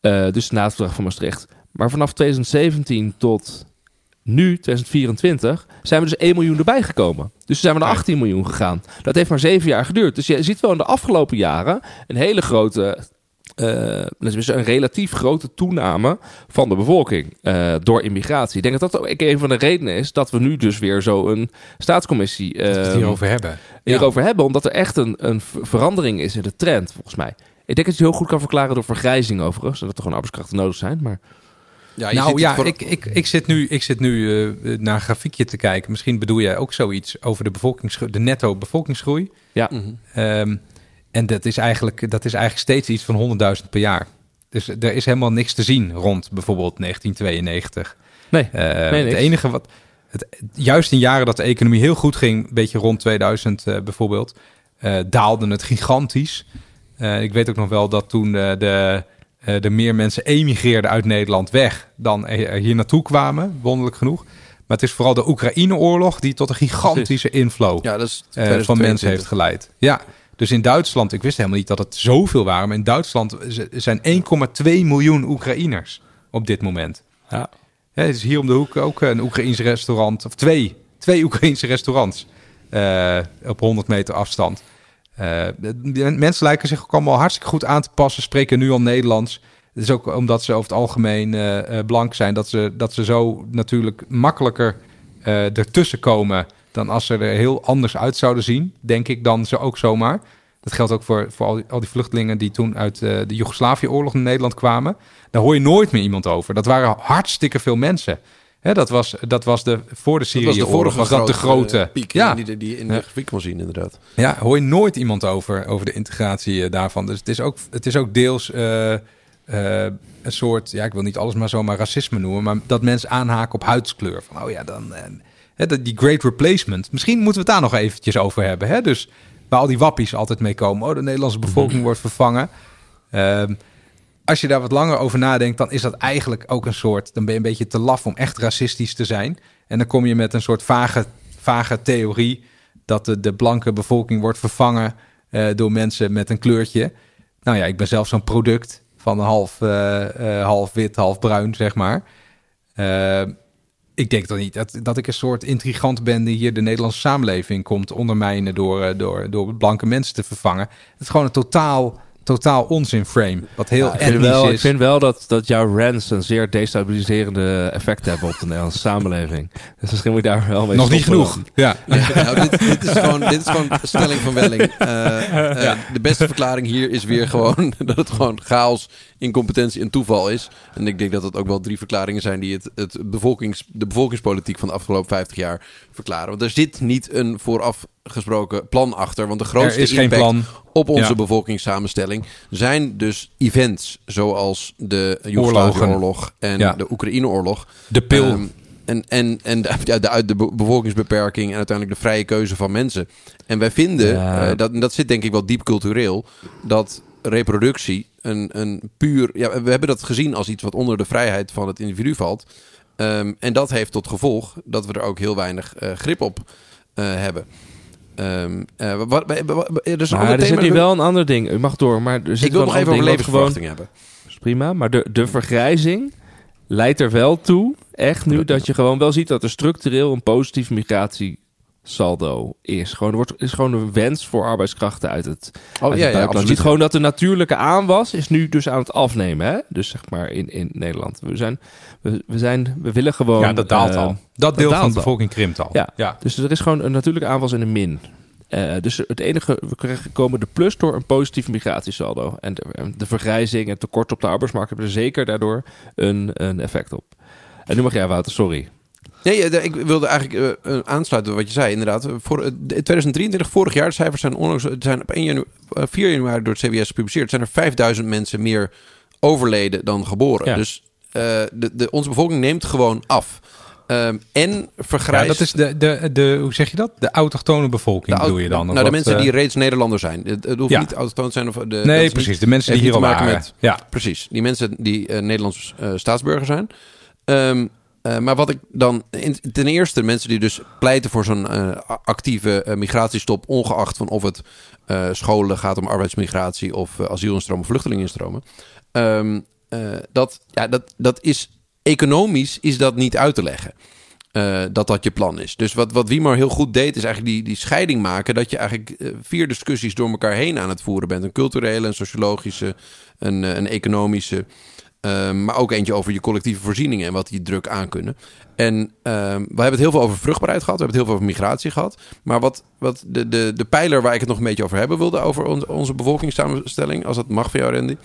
Eh, dus na het verdrag van Maastricht. Maar vanaf 2017 tot nu, 2024, zijn we dus 1 miljoen erbij gekomen. Dus zijn we naar Ja. 18 miljoen gegaan. Dat heeft maar 7 jaar geduurd. Dus je ziet wel in de afgelopen jaren een hele grote eh, dus een relatief grote toename van de bevolking eh, door immigratie. Ik denk dat dat ook een van de redenen is dat we nu dus weer zo een staatscommissie Dat we het eh, hierover hebben. hierover hebben. Omdat er echt een, een ver- verandering is in de trend, volgens mij. Ik denk dat je het heel goed kan verklaren door vergrijzing overigens. Dat er gewoon arbeidskrachten nodig zijn. Maar Ja, je nou ja, voor- ik, ik, ik zit nu, ik zit nu eh, naar een grafiekje te kijken. Misschien bedoel jij ook zoiets over de, bevolkingsgroei, de netto bevolkingsgroei. ja, Mhm. Ehm, en dat is, eigenlijk, dat is eigenlijk steeds iets van 100.000 per jaar. Dus er is helemaal niks te zien rond bijvoorbeeld 1992. nee. Eh, Nee, het enige wat. Het, juist in jaren dat de economie heel goed ging, een beetje rond 2000 eh, bijvoorbeeld, eh, daalde het gigantisch. Eh, ik weet ook nog wel dat toen eh, de, er meer mensen emigreerden uit Nederland weg dan er hier naartoe kwamen, wonderlijk genoeg. Maar het is vooral de Oekraïne-oorlog die tot een gigantische inflow ja, dat is eh, van 2022. mensen heeft geleid. Ja, dus in Duitsland, ik wist helemaal niet dat het zoveel waren, maar in Duitsland zijn 1,2 miljoen Oekraïners op dit moment. Ja. Ja, het is hier om de hoek ook een Oekraïens restaurant, of twee, twee Oekraïense restaurants eh, op 100 meter afstand. De- de mensen lijken zich ook allemaal hartstikke goed aan te passen, spreken nu al Nederlands. Het is ook omdat ze over het algemeen eh, blank zijn, dat ze, dat ze zo natuurlijk makkelijker ertussen komen dan als ze er heel anders uit zouden zien, denk ik dan ze ook zomaar. Dat geldt ook voor, voor al, die, al die vluchtelingen die toen uit eh, de Joegoslavië-oorlog naar Nederland kwamen. Daar hoor je nooit meer iemand over. Dat waren hartstikke veel mensen. Hè, dat, was, dat was de, voor de Dat was de was dat de grote... eh, piek ja, die, die in de Ja. grafiek kon zien, inderdaad. ja, hoor je nooit iemand over, over de integratie eh, daarvan. Dus het is ook, het is ook deels een soort, ja, ik wil niet alles maar zomaar racisme noemen, maar dat mensen aanhaken op huidskleur. Van, oh ja, dan, hè, dat- die great replacement. Misschien moeten we het daar nog eventjes over hebben. Hè? Dus waar al die wappies altijd mee komen. Oh, de Nederlandse bevolking wordt vervangen. Ehm, als je daar wat langer over nadenkt, dan is dat eigenlijk ook een soort... dan ben je een beetje te laf om echt racistisch te zijn. En dan kom je met een soort vage, vage theorie... dat de, de blanke bevolking wordt vervangen eh, door mensen met een kleurtje. Nou ja, ik ben zelf zo'n product van half, eh, eh, half wit, half bruin, zeg maar. Ik denk toch niet dat, dat ik een soort intrigant ben die hier de Nederlandse samenleving komt ondermijnen door, eh, door, door blanke mensen te vervangen. Het is gewoon een totaal, totaal onzin frame. Wat heel Ja, ik, vind wel, ik is. vind wel dat, dat jouw rants een zeer destabiliserende effect hebben op de Nederlandse samenleving. Dus misschien moet je daar wel mee Nog niet genoeg. dan. Ja. nou, dit, dit, is gewoon, dit is gewoon stelling van Welling. Eh, eh, De beste verklaring hier is weer gewoon dat het gewoon chaos, incompetentie en toeval is. En ik denk dat het ook wel drie verklaringen zijn die het, het bevolkings, de bevolkingspolitiek van de afgelopen 50 jaar verklaren. Want er zit niet een vooraf gesproken plan achter. Want de Er grootste is geen impact plan. op onze Ja. bevolkingssamenstelling zijn dus events zoals de. Joegoslavië-oorlog en Ja. de Oekraïne-oorlog. De pil. Ehm, en en, en de, ja, de, de be- bevolkingsbeperking en uiteindelijk de vrije keuze van mensen. En wij vinden, Ja. eh, dat, en dat zit denk ik wel diep cultureel, dat reproductie een, een puur... Ja, we hebben dat gezien als iets wat onder de vrijheid van het individu valt. Ehm, en dat heeft tot gevolg dat we er ook heel weinig eh, grip op eh, hebben. Wat, wat- wat- er is een Maar er zit nu wel een ander ding. U mag door, maar er zit ik wil wel nog een even over wat levensverwachting hebben. Is prima, maar de, de vergrijzing leidt er wel toe, echt nu, dat je gewoon wel ziet dat er structureel een positief migratiesaldo is. Gewoon, er wordt, is gewoon een wens voor arbeidskrachten uit het, uit het Oh ja, ja, buitenland. Ziet gewoon dat de natuurlijke aanwas is nu dus aan het afnemen. Hè? Dus zeg maar in, in Nederland. We zijn, we, we zijn, we willen gewoon... ja, dat daalt eh, al. Dat deel van de bevolking krimpt al. Ja. ja. Dus er is gewoon een natuurlijke aanwas en een min. Eh, dus het enige, we krijgen- komen de plus door een positief migratiesaldo. En de, de vergrijzing en tekort op de arbeidsmarkt hebben er zeker daardoor een, een effect op. En nu mag jij, Wouter, sorry. Nee, eh, ik wilde eigenlijk eh, aansluiten wat je zei. Inderdaad, voor eh, 2023, vorig jaar, de cijfers zijn onlangs zijn op 1 janu- eh, 4 januari door het CBS gepubliceerd. Zijn er 5000 mensen meer overleden dan geboren. Ja. Dus de, de, onze bevolking neemt gewoon af. Ehm, en vergrijst. Ja, dat is de, de, de, hoe zeg je dat? De autochtone bevolking bedoel je dan? Nou, de wat, mensen die reeds Nederlander zijn. Het, het hoeft Ja. niet autochtoon te zijn. Of de, Nee, precies. niet- De mensen die hier al maken waren. met- ja. Precies, die mensen die eh, Nederlands staatsburger zijn. Ehm, eh, maar wat ik dan... ten eerste mensen die dus pleiten voor zo'n eh, actieve eh, migratiestop... ongeacht van of het scholen gaat om arbeidsmigratie... of asielinstroom of vluchtelingenstromen. Ehm, eh, dat, ja, dat, dat is... Economisch is dat niet uit te leggen. dat dat je plan is. Dus wat, wat Wiemar heel goed deed, is eigenlijk die, die scheiding maken. Dat je eigenlijk vier discussies door elkaar heen aan het voeren bent: een culturele, een sociologische, een, een economische. Ehm, maar ook eentje over je collectieve voorzieningen en wat die druk aankunnen. En ehm, we hebben het heel veel over vruchtbaarheid gehad. We hebben het heel veel over migratie gehad. Maar wat, wat de, de, de pijler waar ik het nog een beetje over hebben wilde... over onze, onze bevolkingssamenstelling, als dat mag van jou, Randy...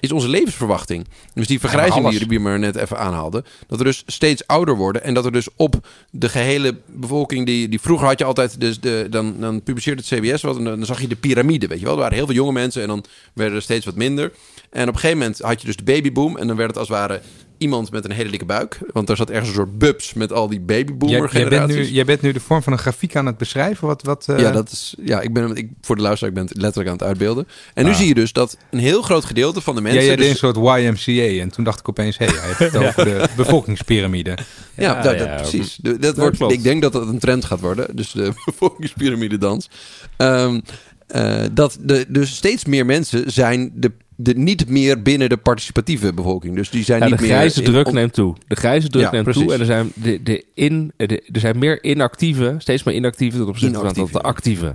is onze levensverwachting. Dus die vergrijzing die jullie maar net even aanhaalden... dat we dus steeds ouder worden... en dat er dus op de gehele bevolking... die, die vroeger had je altijd... Dus de, dan, dan publiceerde het CBS wat... en dan zag je de piramide, weet je wel. Er waren heel veel jonge mensen... en dan werden er steeds wat minder... En op een gegeven moment had je dus de babyboom. En dan werd het als het ware iemand met een hele dikke buik. Want daar zat ergens een soort bubs met al die babyboomer Jij, jij, bent generaties. nu, jij bent nu de vorm van een grafiek aan het beschrijven. Wat, wat, eh, Ja, dat is, ja ik ben, ik, voor de luisteraar, ik ben het letterlijk aan het uitbeelden. En nu Ah. zie je dus dat een heel groot gedeelte van de Ja, mensen... jij deed dus- een soort YMCA. En toen dacht ik opeens, hé, hey, hij heeft het over de bevolkingspyramide. Ja, Ja, dat, dat- ja, precies. De- dat wordt, klopt. ik denk dat dat een trend gaat worden. Dus de bevolkingspyramide dans. Ehm, eh, dat de, dus steeds meer mensen zijn de, de, niet meer binnen de participatieve bevolking. Dus die zijn Ja, niet de meer... grijze in- druk neemt toe. De grijze druk Ja, neemt precies. toe. En er zijn, de, de in, de, er zijn meer inactieve, steeds meer inactieve ten opzichte van de actieve.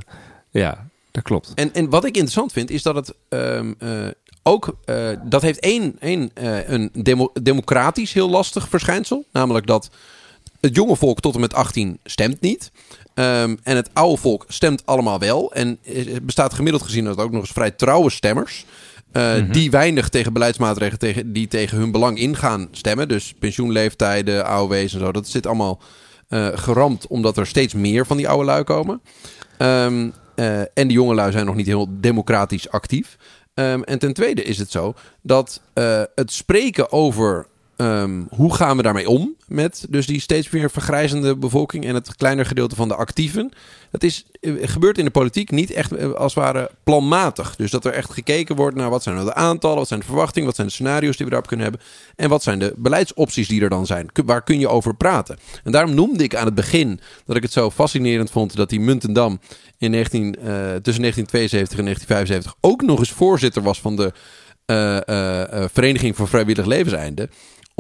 Ja, dat klopt. En, en wat ik interessant vind, is dat het ehm, eh, ook... eh, dat heeft één, één eh, een demo- democratisch heel lastig verschijnsel. Namelijk dat het jonge volk tot en met 18 stemt niet. Ehm, en het oude volk stemt allemaal wel. En het bestaat gemiddeld gezien uit ook nog eens vrij trouwe stemmers. Eh, Die weinig tegen beleidsmaatregelen tegen, die tegen hun belang ingaan stemmen. Dus pensioenleeftijden, AOW's en zo. Dat zit allemaal eh, geramd omdat er steeds meer van die oude lui komen. Ehm, eh, en de jonge lui zijn nog niet heel democratisch actief. Ehm, en ten tweede is het zo dat het spreken over ehm, hoe gaan we daarmee om met dus die steeds meer vergrijzende bevolking en het kleiner gedeelte van de actieven. Dat is, eh, gebeurt in de politiek niet echt eh, als het ware planmatig. Dus dat er echt gekeken wordt naar wat zijn nou de aantallen, wat zijn de verwachtingen, wat zijn de scenario's die we daarop kunnen hebben en wat zijn de beleidsopties die er dan zijn. Waar kun je over praten? En daarom noemde ik aan het begin dat ik het zo fascinerend vond dat die Muntendam in 19, eh, tussen 1972 en 1975 ook nog eens voorzitter was van de Vereniging voor Vrijwillig Levenseinde.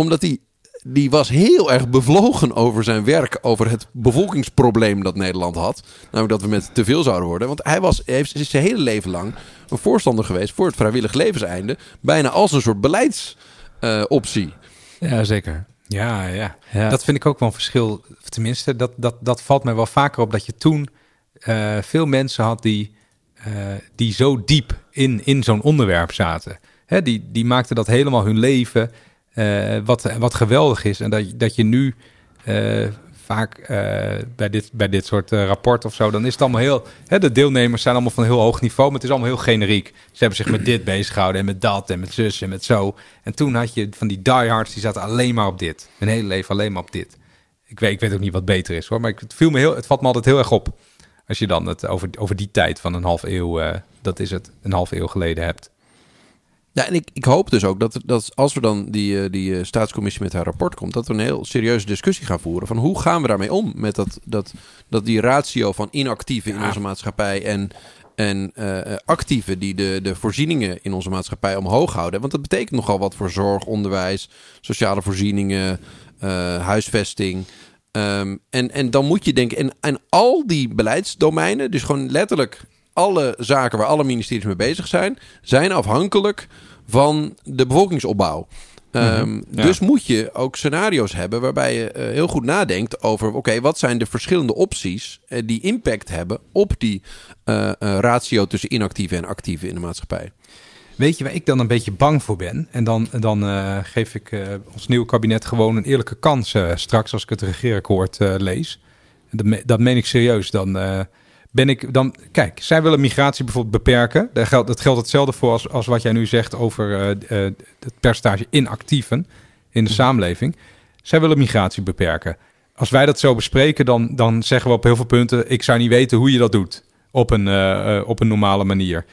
Omdat die, die was heel erg bevlogen over zijn werk, over het bevolkingsprobleem dat Nederland had. Namelijk dat we met te veel zouden worden. Want hij was, hij heeft zijn hele leven lang een voorstander geweest voor het vrijwillig levenseinde. Bijna als een soort beleidsoptie. Ja, zeker. Ja, ja. Ja. Dat vind ik ook wel een verschil. Tenminste, dat, dat, dat valt mij wel vaker op dat je toen eh, veel mensen had die, eh, die zo diep in, in zo'n onderwerp zaten. Hè, die, die maakten dat helemaal hun leven, eh, wat, wat geweldig is. En dat, dat je nu eh, vaak eh, bij, dit, bij dit soort rapport of zo, dan is het allemaal heel... Hè, de deelnemers zijn allemaal van heel hoog niveau, maar het is allemaal heel generiek. Ze hebben zich met dit bezig gehouden en met dat en met zus en met zo. En toen had je van die diehards, die zaten alleen maar op dit. Hun hele leven alleen maar op dit. Ik weet, ik weet ook niet wat beter is hoor, maar het, viel me heel, het valt me altijd heel erg op. Als je dan het over, over die tijd van een half eeuw, dat is het, een half eeuw geleden hebt. Ja, en ik, ik hoop dus ook dat, dat als we dan die, eh, die eh, staatscommissie met haar rapport komt, dat we een heel serieuze discussie gaan voeren van hoe gaan we daarmee om met dat, dat, dat die ratio van inactieven in onze maatschappij en, en eh, eh, actieven die de, de voorzieningen in onze maatschappij omhoog houden. Want dat betekent nogal wat voor zorg, onderwijs, sociale voorzieningen, huisvesting. Ehm, en, en dan moet je denken, en, en al die beleidsdomeinen, dus gewoon letterlijk alle zaken waar alle ministeries mee bezig zijn, zijn afhankelijk van de bevolkingsopbouw. Ehm, ja. Dus moet je ook scenario's hebben waarbij je eh, heel goed nadenkt over: oké, wat zijn de verschillende opties eh, die impact hebben op die eh, ratio tussen inactieve en actieve in de maatschappij? Weet je waar ik dan een beetje bang voor ben? En dan, dan geef ik ons nieuwe kabinet gewoon een eerlijke kans straks als ik het regeerakkoord lees. Dat, me- dat meen ik serieus. Dan ben ik dan. Kijk, zij willen migratie bijvoorbeeld beperken. Daar geldt, dat geldt hetzelfde voor als, als wat jij nu zegt over eh, eh, het percentage inactieven in de samenleving. Zij willen migratie beperken. Als wij dat zo bespreken, dan, dan zeggen we op heel veel punten: ik zou niet weten hoe je dat doet op een, eh, op een normale manier.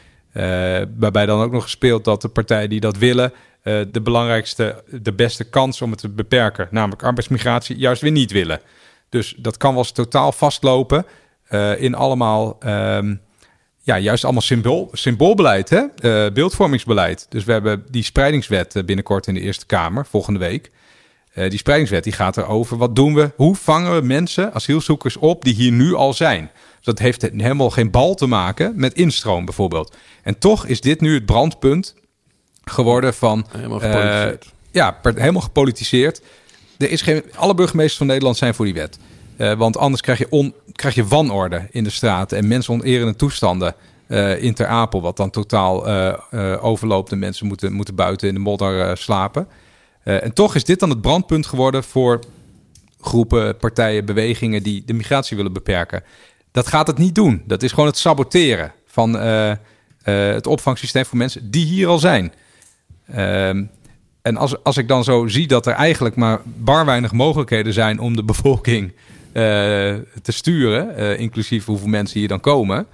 Waarbij dan ook nog gespeeld dat de partijen die dat willen, de belangrijkste, de beste kans om het te beperken, namelijk arbeidsmigratie, juist weer niet willen. Dus dat kan wel eens totaal vastlopen eh, in allemaal, ehm, ja, juist allemaal symbool, symboolbeleid, hè? Eh, beeldvormingsbeleid. Dus we hebben die spreidingswet eh, binnenkort in de Eerste Kamer, volgende week. Die spreidingswet die gaat erover, wat doen we? Hoe vangen we mensen, asielzoekers op die hier nu al zijn? Dus dat heeft helemaal geen bal te maken met instroom bijvoorbeeld. En toch is dit nu het brandpunt geworden van... Helemaal gepolitiseerd. ja, helemaal gepolitiseerd. Er is geen, alle burgemeesters van Nederland zijn voor die wet. Eh, want anders krijg je, on, krijg je wanorde in de straten en mensonerende toestanden eh, in Ter Apel, wat dan totaal eh, overloopt en mensen moeten, moeten buiten in de modder slapen. En toch is dit dan het brandpunt geworden voor groepen, partijen, bewegingen die de migratie willen beperken. Dat gaat het niet doen. Dat is gewoon het saboteren van het opvangsysteem voor mensen die hier al zijn. Ehm, en als, als ik dan zo zie dat er eigenlijk maar bar weinig mogelijkheden zijn om de bevolking te sturen, eh, inclusief hoeveel mensen hier dan komen,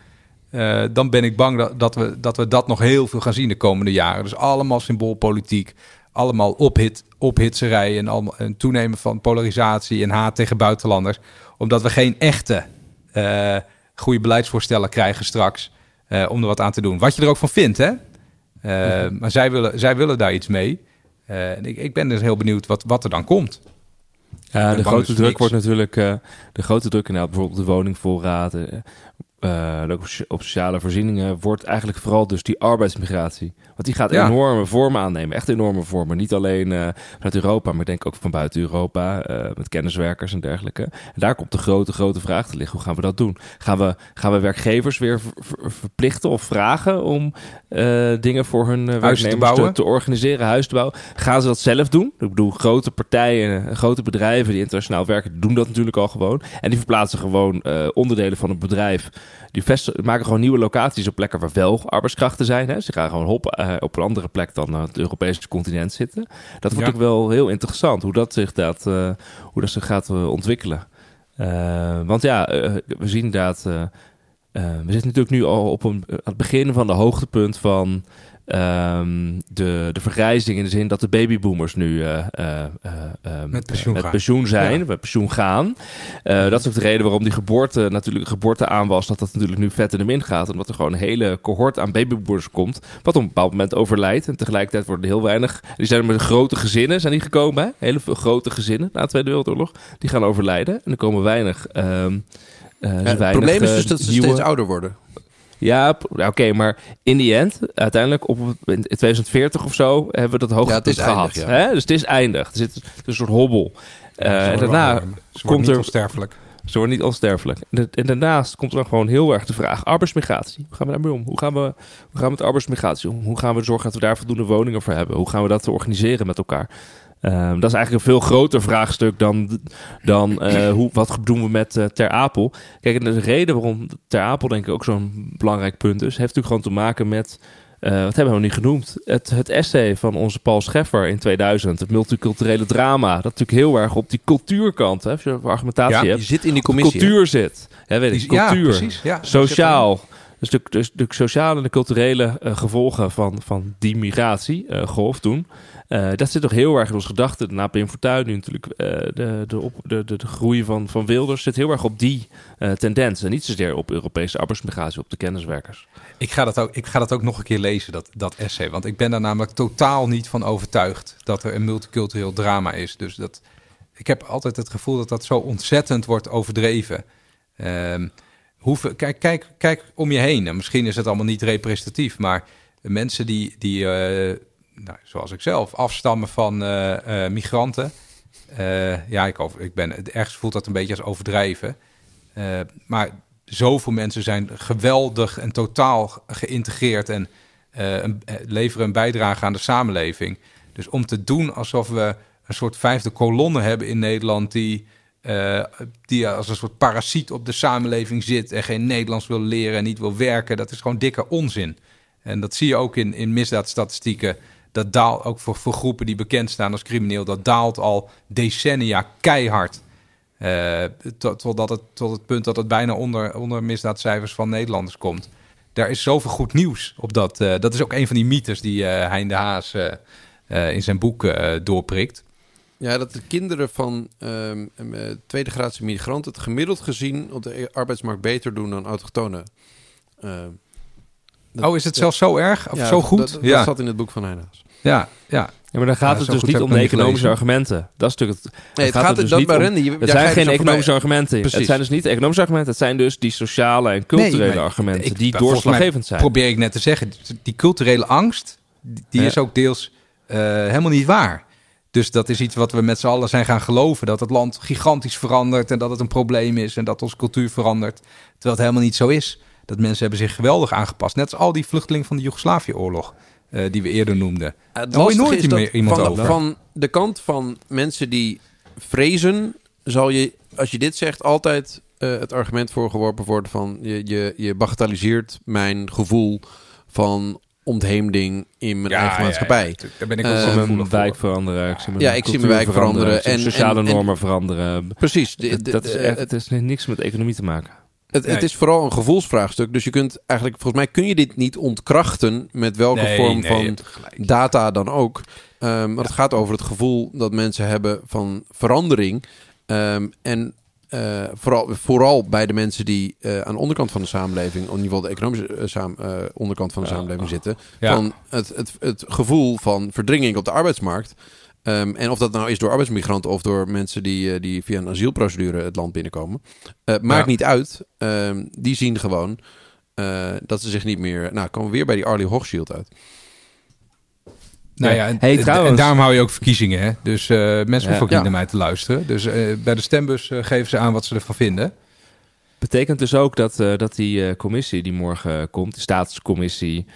eh, dan ben ik bang dat, dat, we, dat we dat nog heel veel gaan zien de komende jaren. Dus allemaal symboolpolitiek, allemaal ophit, ophitserij en allemaal een toenemen van polarisatie en haat tegen buitenlanders, omdat we geen echte eh, goede beleidsvoorstellen krijgen straks eh, om er wat aan te doen. Wat je er ook van vindt, hè? Eh, Maar zij willen, zij willen daar iets mee. Eh, en ik, ik ben dus heel benieuwd wat, wat er dan komt. Ja, de grote druk wordt natuurlijk... eh, de grote druk inderdaad, bijvoorbeeld de woningvoorraad... eh, ook op so- op sociale voorzieningen... wordt eigenlijk vooral dus die arbeidsmigratie. Want die gaat Ja. enorme vormen aannemen. Echt enorme vormen. Niet alleen eh, vanuit Europa, maar ik denk ook van buiten Europa... eh, met kenniswerkers en dergelijke. En daar komt de grote, grote vraag te liggen. Hoe gaan we dat doen? Gaan we, gaan we werkgevers weer ver- ver- verplichten of vragen... om dingen voor hun te werknemers te, bouwen? te organiseren, huis te bouwen? Gaan ze dat zelf doen? Ik bedoel, grote partijen, grote bedrijven die internationaal werken, doen dat natuurlijk al gewoon. En die verplaatsen gewoon onderdelen van een bedrijf die maken gewoon nieuwe locaties op plekken waar wel arbeidskrachten zijn. Hè. Ze gaan gewoon hop, eh, op een andere plek dan eh, het Europese continent zitten. Dat wordt Ja. ook wel heel interessant hoe dat zich, dat, eh, hoe dat zich gaat ontwikkelen. Want ja, we zien inderdaad... we zitten natuurlijk nu al op een, aan het begin van de hoogtepunt van ehm, de, de vergrijzing. In de zin dat de babyboomers nu eh, eh, eh, ehm, Met pensioen met gaan. pensioen zijn, Ja. met pensioen gaan. Eh, dat is ook de reden waarom die geboorte natuurlijk geboorte aan was. Dat dat natuurlijk nu vet in de min gaat. Omdat er gewoon een hele cohort aan babyboomers komt. Wat op een bepaald moment overlijdt. En tegelijkertijd worden er heel weinig. Die zijn met grote gezinnen zijn die gekomen. Hè? Hele veel grote gezinnen na de Tweede Wereldoorlog. Die gaan overlijden. En er komen weinig. ehm, eh, Ja, weinig, het probleem is dus dat ze nieuwe- steeds ouder worden. Ja, oké, maar in die end, uiteindelijk op in 2040 of zo, hebben we dat hoogtepunt Ja, het is gehad. eindig, ja. hè? Dus het is eindig. Er zit een soort hobbel. Eh, Ze en daarna komt niet er- onsterfelijk. ze worden niet onsterfelijk. En daarnaast komt er dan gewoon heel erg de vraag: arbeidsmigratie. Hoe gaan we daarmee om? Hoe gaan we, hoe gaan we met arbeidsmigratie om? Hoe gaan we zorgen dat we daar voldoende woningen voor hebben? Hoe gaan we dat organiseren met elkaar? Ehm, dat is eigenlijk een veel groter vraagstuk dan, dan eh, hoe, wat doen we met eh, Ter Apel. Kijk, en de reden waarom Ter Apel denk ik ook zo'n belangrijk punt is, heeft natuurlijk gewoon te maken met, eh, wat hebben we nog niet genoemd, het, het essay van onze Paul Scheffer in 2000, het multiculturele drama, dat natuurlijk heel erg op die cultuurkant, hè, als je argumentatie Ja, Je hebt, zit in die commissie. hè? cultuur zit. Ja, weet ik, ja, cultuur. precies. Ja, Sociaal. Dus de, dus de sociale en de culturele gevolgen van, van die migratie, eh golf toen. Eh, dat zit toch heel erg in onze gedachten. Na Pim Fortuyn nu natuurlijk. eh, de, de, de, groei van, van Wilders zit heel erg op die eh, tendens. En niet zozeer op Europese arbeidsmigratie, op de kenniswerkers. Ik ga, dat ook, ik ga dat ook nog een keer lezen, dat, dat essay. Want ik ben daar namelijk totaal niet van overtuigd dat er een multicultureel drama is. Dus dat, ik heb altijd het gevoel dat dat zo ontzettend wordt overdreven. Ehm, hoeveel, kijk, kijk, kijk om je heen. En misschien is het allemaal niet representatief, maar mensen die, die nou, zoals ik zelf, afstammen van eh, eh, migranten. Eh, ja, ik, over, ik ben, ergens voelt dat een beetje als overdrijven. Maar zoveel mensen zijn geweldig en totaal geïntegreerd en leveren een bijdrage aan de samenleving. Dus om te doen alsof we een soort vijfde kolonne hebben in Nederland die, die als een soort parasiet op de samenleving zit en geen Nederlands wil leren en niet wil werken, dat is gewoon dikke onzin. En dat zie je ook in, in misdaadstatistieken. Dat daalt ook voor, voor groepen die bekend staan als crimineel. Dat daalt al decennia keihard. Eh, tot, totdat het, tot het punt dat het bijna onder, onder misdaadcijfers van Nederlanders komt. Daar is zoveel goed nieuws op dat. eh, dat is ook een van die mythes die eh Hein de Haas in zijn boek doorprikt. Ja, dat de kinderen van ehm, eh, tweede graadse migranten het gemiddeld gezien op de arbeidsmarkt beter doen dan autochtonen. Dat- oh, is het zelfs zo erg? Of ja, zo goed? Dat, dat ja. zat in het boek van Heinaas. Ja, ja. Ja, maar dan gaat Ja, het dus niet om de niet economische gelezen. argumenten. Dat is natuurlijk het. Nee, het gaat gaat er dus dat niet maar om- je- Het daar zijn geen dus economische bij- argumenten. Het zijn dus niet de economische argumenten. Het zijn dus die sociale en culturele Nee, argumenten ik- die doorslaggevend zijn. Probeer ik net te zeggen. Die culturele angst, die Ja. is ook deels eh, helemaal niet waar. Dus dat is iets wat we met z'n allen zijn gaan geloven. Dat het land gigantisch verandert en dat het een probleem is en dat onze cultuur verandert. Terwijl het helemaal niet zo is. Dat mensen hebben zich geweldig aangepast. Net als al die vluchtelingen van de Joegoslavië-oorlog eh, die we eerder noemden. Het lastige nooit is dat meer iemand van, over. Van de kant van mensen die vrezen, zal je, als je dit zegt, altijd eh, het argument voorgeworpen worden van je, je, je bagatelliseert mijn gevoel van ontheemding in mijn eigen maatschappij. Daar ben ik Eh, ook gevoelig mijn voor. wijk veranderen. Ik zie mijn Ja, ik zie mijn wijk veranderen en- sociale en- en- normen veranderen. Precies. De- Het- de- dat is de- echt, het, het is niks met economie te maken. Het, het is vooral een gevoelsvraagstuk. Dus je kunt eigenlijk, volgens mij kun je dit niet ontkrachten met welke Nee, vorm nee, van data dan ook. Ehm, maar het gaat over het gevoel dat mensen hebben van verandering. Ehm, en eh, vooral, vooral bij de mensen die eh, aan de onderkant van de samenleving, in ieder geval de economische eh, saam- onderkant van de Ja. samenleving zitten, Ja. van het, het, het gevoel van verdringing op de arbeidsmarkt. Ehm, en of dat nou is door arbeidsmigranten of door mensen die, eh, die via een asielprocedure het land binnenkomen. eh, maakt Ja. niet uit. Ehm, die zien gewoon eh, dat ze zich niet meer... Nou, komen we weer bij die Arlie Hochschild uit. Nou ja, en, Hey, en- trouwens- en daarom hou je ook verkiezingen. Hè? Dus eh, mensen hoeven ook niet naar mij te luisteren. Dus eh, bij de stembus geven ze aan wat ze ervan vinden. Betekent dus ook dat, eh, dat die commissie die morgen komt, de staatscommissie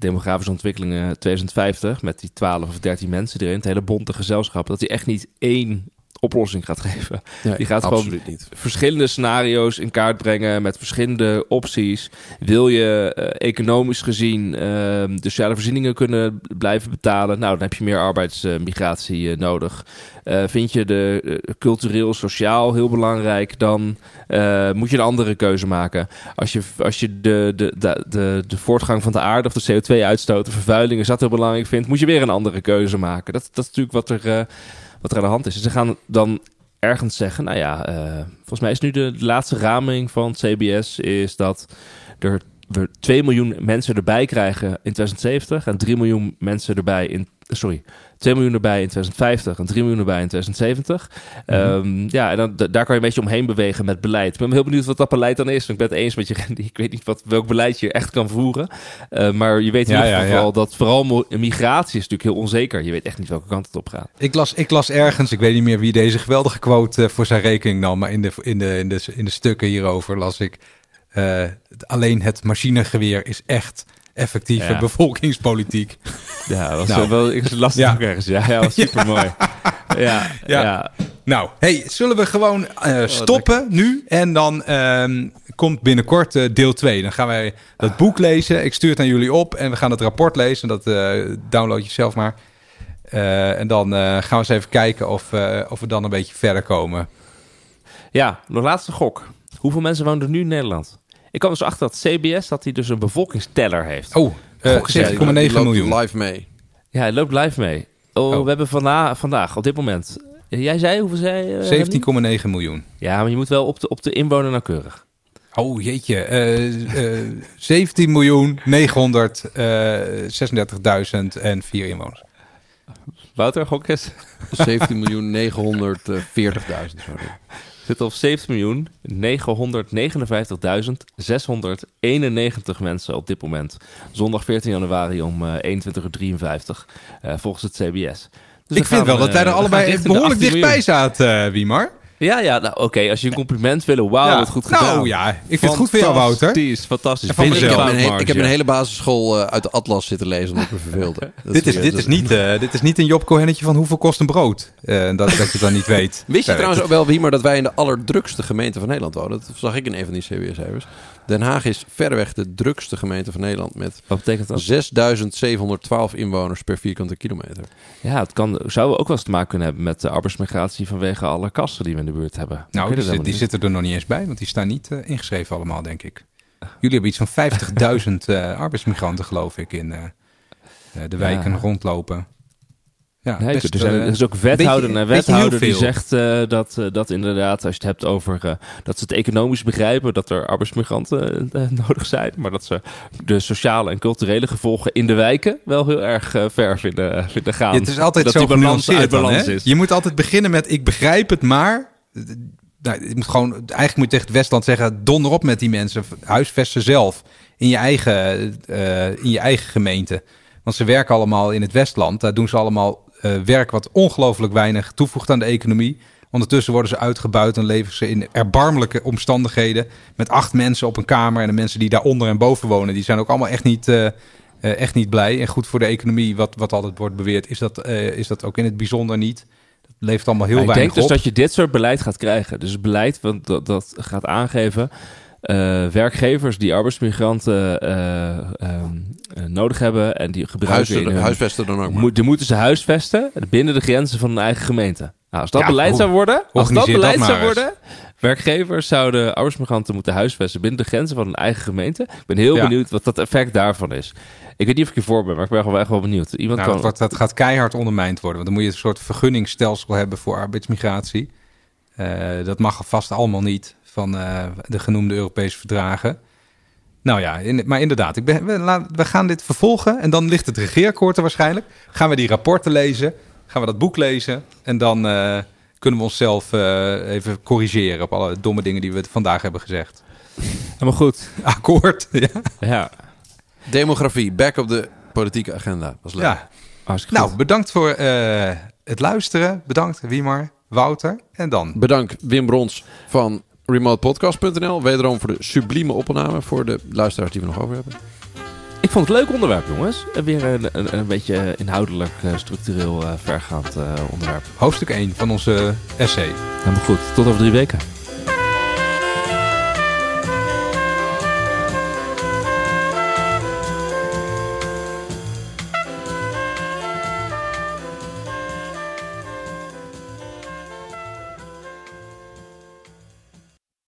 Demografische Ontwikkelingen 2050, met die 12 of 13 mensen erin, het hele bonte gezelschap, dat die echt niet één oplossing gaat geven. Nee, Die gaat gewoon niet. verschillende scenario's in kaart brengen met verschillende opties. Wil je eh, economisch gezien eh, de sociale voorzieningen kunnen blijven betalen? Nou, dan heb je meer arbeidsmigratie eh, nodig. Eh, vind je de cultureel, sociaal heel belangrijk? Dan moet je een andere keuze maken. Als je, als je de, de, de, de, de voortgang van de aarde of de CO2-uitstoot, de vervuiling, is dat heel belangrijk vindt, moet je weer een andere keuze maken. Dat, dat is natuurlijk wat er, wat er aan de hand is. Dus ze gaan dan ergens zeggen, nou ja, eh, volgens mij is nu de, de laatste raming van CBS is dat er we 2 miljoen mensen erbij krijgen in 2070 en 3 miljoen mensen erbij in sorry, 2 miljoen erbij in 2050 en 3 miljoen erbij in 2070. Ehm, ja, en dan, da- daar kan je een beetje omheen bewegen met beleid. Ik ben heel benieuwd wat dat beleid dan is. Ik ben het eens met je. Ik weet niet wat, welk beleid je echt kan voeren. Eh, maar je weet in Ja, ieder geval ja. dat vooral migratie is natuurlijk heel onzeker. Je weet echt niet welke kant het op gaat. Ik las, ik las ergens, ik weet niet meer wie deze geweldige quote eh, voor zijn rekening nam, maar in de, in de, in de, in de stukken hierover las ik. Eh, alleen het machinegeweer is echt effectieve Ja. bevolkingspolitiek. Ja, dat was Nou. wel ik las het Ja. ook ergens. Ja, ja was super mooi. Ja, ja. Nou, hey, zullen we gewoon eh, stoppen nu? En dan ehm, komt binnenkort eh, deel 2. Dan gaan wij dat boek lezen. Ik stuur het aan jullie op en we gaan het rapport lezen. Dat download je zelf maar. En dan gaan we eens even kijken of, of we dan een beetje verder komen. Ja, nog laatste gok. Hoeveel mensen wonen er nu in Nederland? Ik kwam dus achter dat CBS dat hij dus een bevolkingsteller heeft. Oh, eh, Gok eens 7,9 even. Die loopt miljoen. live mee. Ja, hij loopt live mee. Oh, Oh. we hebben vana- vandaag, op dit moment. Jij zei, hoeveel zei je? 17,9 miljoen. Ja, maar je moet wel op de, op de inwoner nauwkeurig. Oh jeetje, eh, eh, 17 miljoen 936.000 en vier inwoners. Wouter, gok eens. 17 miljoen 940.000. Sorry. Zit op 17 miljoen 959.691 mensen op dit moment. Zondag 14 januari om eh 21.53 uur volgens het CBS. Dus ik vind wel dat wij eh, er we allebei behoorlijk 18 miljoen. dichtbij zaten, uh, Wiemar. Ja, ja, nou oké, als je een compliment wil, wauw, wat goed gedaan. Nou ja, ik vind het goed voor jou, Wouter. Fantastisch, fantastisch. En van. Ik heb, een, he- foutmarge. ik heb een hele basisschool eh, uit de atlas zitten lezen omdat ik me verveelde. Dit is, dit, is niet, eh, dit is niet een Job Cohennetje van hoeveel kost een brood. Eh, dat, dat je het dan niet weet. Wist je trouwens ook wel, wie, maar dat wij in de allerdrukste gemeente van Nederland wonen? Dat zag ik in een van die CBS-cijfers. Den Haag is verreweg de drukste gemeente van Nederland met Wat betekent dat? 6.712 inwoners per vierkante kilometer. Ja, het kan, zou ook wel eens te maken kunnen hebben met de arbeidsmigratie vanwege alle kassen die we in de buurt hebben. Nou, die, zit- die zitten er nog niet eens bij, want die staan niet eh, ingeschreven allemaal, denk ik. Jullie hebben iets van 50.000 eh, arbeidsmigranten, geloof ik, in eh, de wijken Ja. rondlopen. Ja, Nee, best, er, zijn, er is ook wethouder beetje- en wethouder die zegt dat, dat inderdaad, als je het hebt over dat ze het economisch begrijpen, dat er arbeidsmigranten nodig zijn, maar dat ze de sociale en culturele gevolgen in de wijken wel heel erg ver vinden, vinden gaan. Ja, het is altijd dat zo die balans uit dan, balans is. Je moet altijd beginnen met ik begrijp het, maar... Nou, moet gewoon, eigenlijk moet je tegen het Westland zeggen... donder op met die mensen. Huisvest ze zelf in je, eigen, eh, in je eigen gemeente. Want ze werken allemaal in het Westland. Daar doen ze allemaal eh, werk wat ongelooflijk weinig toevoegt aan de economie. Ondertussen worden ze uitgebuit en leven ze in erbarmelijke omstandigheden... met acht mensen op een kamer. En de mensen die daaronder en boven wonen... die zijn ook allemaal echt niet... eh, echt niet blij. En goed voor de economie, wat, wat altijd wordt beweerd, is dat, is dat ook in het bijzonder niet. Levert allemaal heel Maar ik weinig denk dus op. dat je dit soort beleid gaat krijgen. Dus beleid want dat, dat gaat aangeven. eh, werkgevers die arbeidsmigranten eh, ehm, eh, nodig hebben en die gebruiken in Huisvesten, hun- huisvesten dan ook maar. Moet, die moeten ze huisvesten binnen de grenzen van hun eigen gemeente. Nou, als dat Ja, beleid hoe- zou worden, als dat beleid dat zou worden, werkgevers zouden arbeidsmigranten moeten huisvesten binnen de grenzen van hun eigen gemeente. Ik ben heel Ja. benieuwd wat dat effect daarvan is. Ik weet niet of ik hiervoor ben, maar ik ben gewoon echt wel benieuwd. Iemand Nou, kan... dat, dat gaat keihard ondermijnd worden. Want dan moet je een soort vergunningsstelsel hebben voor arbeidsmigratie. Eh, dat mag vast allemaal niet van eh, de genoemde Europese verdragen. Nou ja, in- maar inderdaad, ik ben, we, la- we gaan dit vervolgen. En dan ligt het regeerakkoord er waarschijnlijk. Gaan we die rapporten lezen. Gaan we dat boek lezen. En dan eh, kunnen we onszelf eh, even corrigeren op alle domme dingen die we vandaag hebben gezegd. Helemaal goed. Akkoord. ja. Ja, Demografie, back op de politieke agenda. Was leuk. ja. Nou, bedankt voor eh, het luisteren. Bedankt, Wiemar, Wouter. En dan Bedankt Wim Brons van remotepodcast.nl. Wederom voor de sublieme opname voor de luisteraars die we nog over hebben. Ik vond het een leuk onderwerp, jongens. Weer een, een, een beetje inhoudelijk, eh, structureel eh, vergaand eh, onderwerp. Hoofdstuk 1 van onze essay. Helemaal goed. Tot over drie weken.